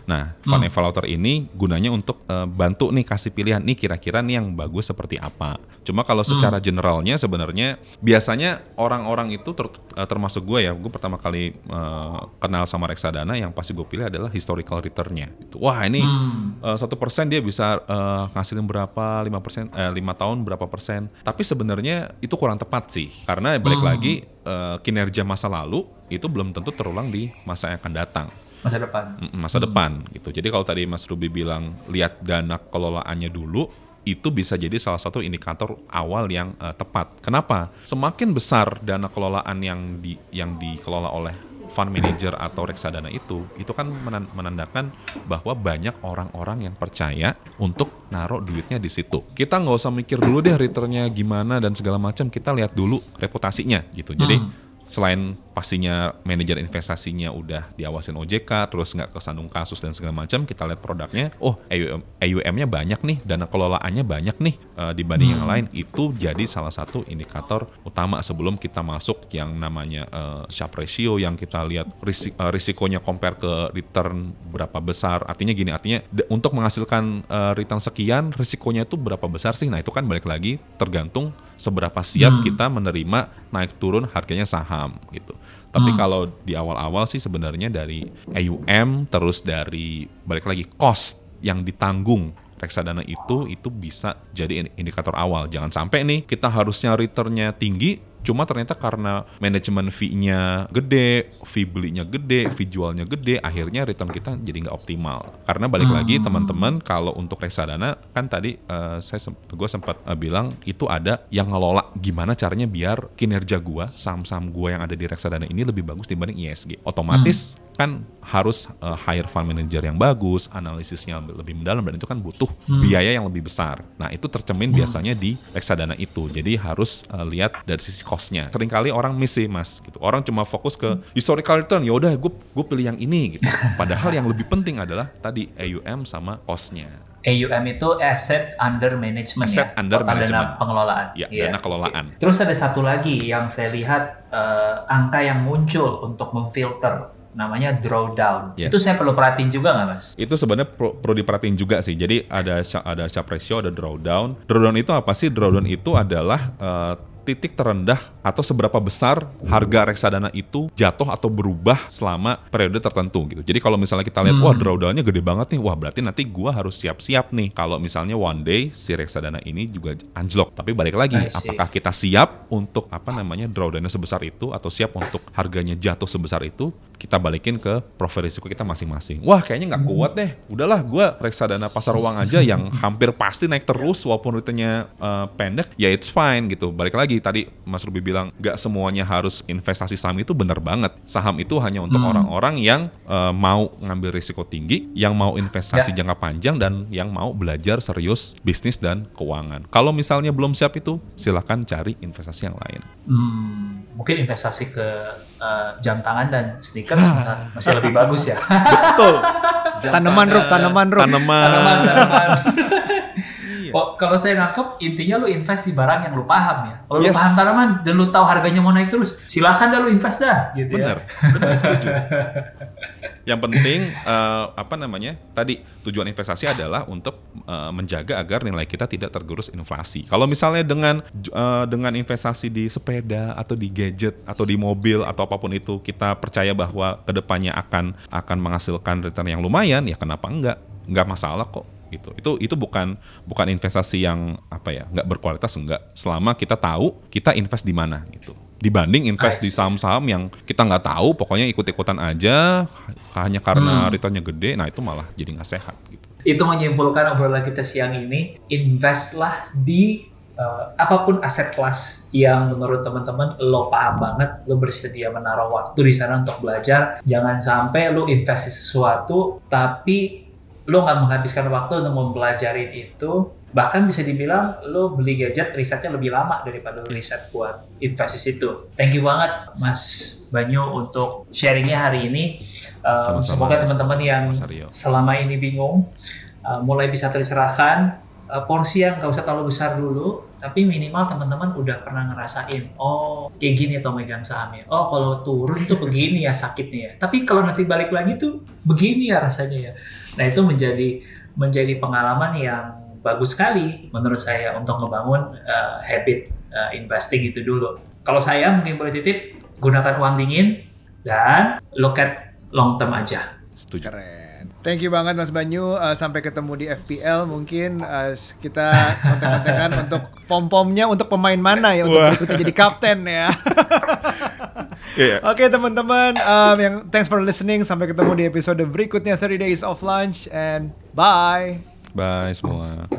Nah, Fund Evaluator ini gunanya untuk uh, bantu nih kasih pilihan nih kira-kira nih yang bagus seperti apa. Cuma kalau secara generalnya sebenarnya biasanya orang-orang itu ter- uh, termasuk gue ya, gue pertama kali uh, kenal sama reksadana yang pasti gue pilih adalah historical return-nya. Wah ini Hmm. satu persen dia bisa uh, ngasilin berapa, lima persen, eh, lima tahun berapa persen. Tapi sebenarnya itu kurang tepat sih, karena balik lagi uh, kinerja masa lalu itu belum tentu terulang di masa yang akan datang. Masa depan. Masa depan gitu. Jadi kalau tadi Mas Ruby bilang lihat dana kelolaannya dulu itu bisa jadi salah satu indikator awal yang eh, tepat. Kenapa? Semakin besar dana kelolaan yang di yang dikelola oleh fund manager atau reksadana itu, itu kan menan- menandakan bahwa banyak orang-orang yang percaya untuk naruh duitnya di situ. Kita nggak usah mikir dulu deh returnnya gimana dan segala macam. Kita lihat dulu reputasinya gitu. Jadi selain pastinya manajer investasinya udah diawasin OJK, terus nggak kesandung kasus dan segala macam, kita lihat produknya, oh AUM, AUM-nya banyak nih, dana kelolaannya banyak nih eh, dibanding yang lain, itu jadi salah satu indikator utama sebelum kita masuk yang namanya eh, Sharpe ratio yang kita lihat risi- eh, risikonya compare ke return berapa besar, artinya gini, artinya untuk menghasilkan eh, return sekian, risikonya itu berapa besar sih? Nah itu kan balik lagi tergantung seberapa siap kita menerima naik turun harganya saham gitu. Tapi kalau di awal-awal sih sebenarnya dari AUM terus dari balik lagi cost yang ditanggung reksadana itu itu bisa jadi in- indikator awal. Jangan sampai nih kita harusnya returnnya tinggi Cuma ternyata karena manajemen fee-nya gede, fee belinya gede, fee jualnya gede, akhirnya return kita jadi nggak optimal. Karena balik lagi teman-teman kalau untuk reksadana kan tadi eh, saya gue sempat eh, bilang itu ada yang ngelola gimana caranya biar kinerja gua saham-saham gua yang ada di reksadana ini lebih bagus dibanding ISG. Otomatis kan harus eh, hire fund manager yang bagus, analisisnya lebih- mendalam dan itu kan butuh biaya yang lebih besar. Nah itu tercemin biasanya di reksadana itu. Jadi harus eh, lihat dari sisi cost-nya. Seringkali orang miss sih mas, gitu. Orang cuma fokus ke historical return. Ya udah, gue gue pilih yang ini. Gitu. Padahal yang lebih penting adalah tadi AUM sama cost-nya. AUM itu asset under management Asset ya, under total dana management. pengelolaan. Ya, Iya. dana kelolaan. Terus ada satu lagi yang saya lihat eh, angka yang muncul untuk memfilter namanya drawdown. Yes. Itu saya perlu perhatiin juga nggak mas? itu sebenarnya pro- perlu diperhatiin juga sih. Jadi ada ada Sharpe ratio, ada drawdown. Drawdown itu apa sih? Drawdown itu adalah eh, titik terendah atau seberapa besar harga reksadana itu jatuh atau berubah selama periode tertentu gitu. Jadi kalau misalnya kita lihat wah drawdownnya gede banget nih, wah berarti nanti gua harus siap-siap nih kalau misalnya one day si reksadana ini juga anjlok. Tapi balik lagi, apakah kita siap untuk apa namanya drawdownnya sebesar itu atau siap untuk harganya jatuh sebesar itu? Kita balikin ke profil risiko kita masing-masing. Wah kayaknya nggak kuat deh. Udahlah, gua reksadana pasar uang aja yang hampir pasti naik terus walaupun returnnya eh, pendek. Ya it's fine gitu. Balik lagi tadi Mas Ruby bilang nggak semuanya harus investasi saham itu benar banget. Saham itu hanya untuk orang-orang yang eh, mau ngambil risiko tinggi, yang mau investasi Ya. jangka panjang dan yang mau belajar serius bisnis dan keuangan. Kalau misalnya belum siap itu, silakan cari investasi yang lain. Hmm, mungkin investasi ke eh, jam tangan dan sneakers masih, masih lebih bagus ya. Betul. Tanaman, Rob, tanaman. Tanaman. tanaman, tanaman. Iya. Oh, kalau saya nangkep intinya lu invest di barang yang lu paham ya. Kalau lu Yes. paham tanaman dan lu tahu harganya mau naik terus, silakan dah lu invest dah gitu Bener, ya. bener, setuju. Yang penting eh, apa namanya? Tadi tujuan investasi adalah untuk eh, menjaga agar nilai kita tidak tergerus inflasi. Kalau misalnya dengan eh, dengan investasi di sepeda atau di gadget atau di mobil atau apa pun itu kita percaya bahwa ke depannya akan akan menghasilkan return yang lumayan, ya kenapa enggak? Enggak masalah kok gitu. Itu itu bukan bukan investasi yang apa ya, nggak berkualitas enggak. Selama kita tahu kita invest di mana gitu. Dibanding invest di saham-saham yang kita nggak tahu, pokoknya ikut-ikutan aja hanya karena Hmm. returnnya gede, nah itu malah jadi nggak sehat gitu. Itu menyimpulkan obrolan kita siang ini, investlah di eh, apa pun aset kelas yang menurut teman-teman lo paham banget, lo bersedia menaruh waktu di sana untuk belajar. Jangan sampai lo investasi sesuatu tapi lo nggak menghabiskan waktu untuk mempelajari itu, bahkan bisa dibilang lo beli gadget risetnya lebih lama daripada lo riset buat invest di situ. Thank you banget Mas Banyu untuk sharingnya hari ini. Um, Sama-sama, semoga teman-teman yang selama ini bingung uh, mulai bisa tercerahkan. Uh, porsi yang nggak usah terlalu besar dulu, tapi minimal teman-teman udah pernah ngerasain, oh kayak gini atau megang sahamnya. Oh kalau turun tuh begini ya sakitnya ya. Tapi kalau nanti balik lagi tuh begini ya rasanya ya. Nah itu menjadi menjadi pengalaman yang bagus sekali menurut saya untuk ngebangun uh, habit uh, investing itu dulu. Kalau saya mungkin boleh titip gunakan uang dingin dan look at long term aja. Setuju. Keren. Thank you banget Mas Banyu. Uh, sampai ketemu di FPL mungkin uh, kita kontak-kontakan untuk pom-pomnya untuk pemain mana ya untuk Wah. berikutnya jadi kapten ya. Iya. Oke teman-teman, um, yang thanks for listening. Sampai ketemu di episode berikutnya 30 Days of Lunch and bye. Bye semua.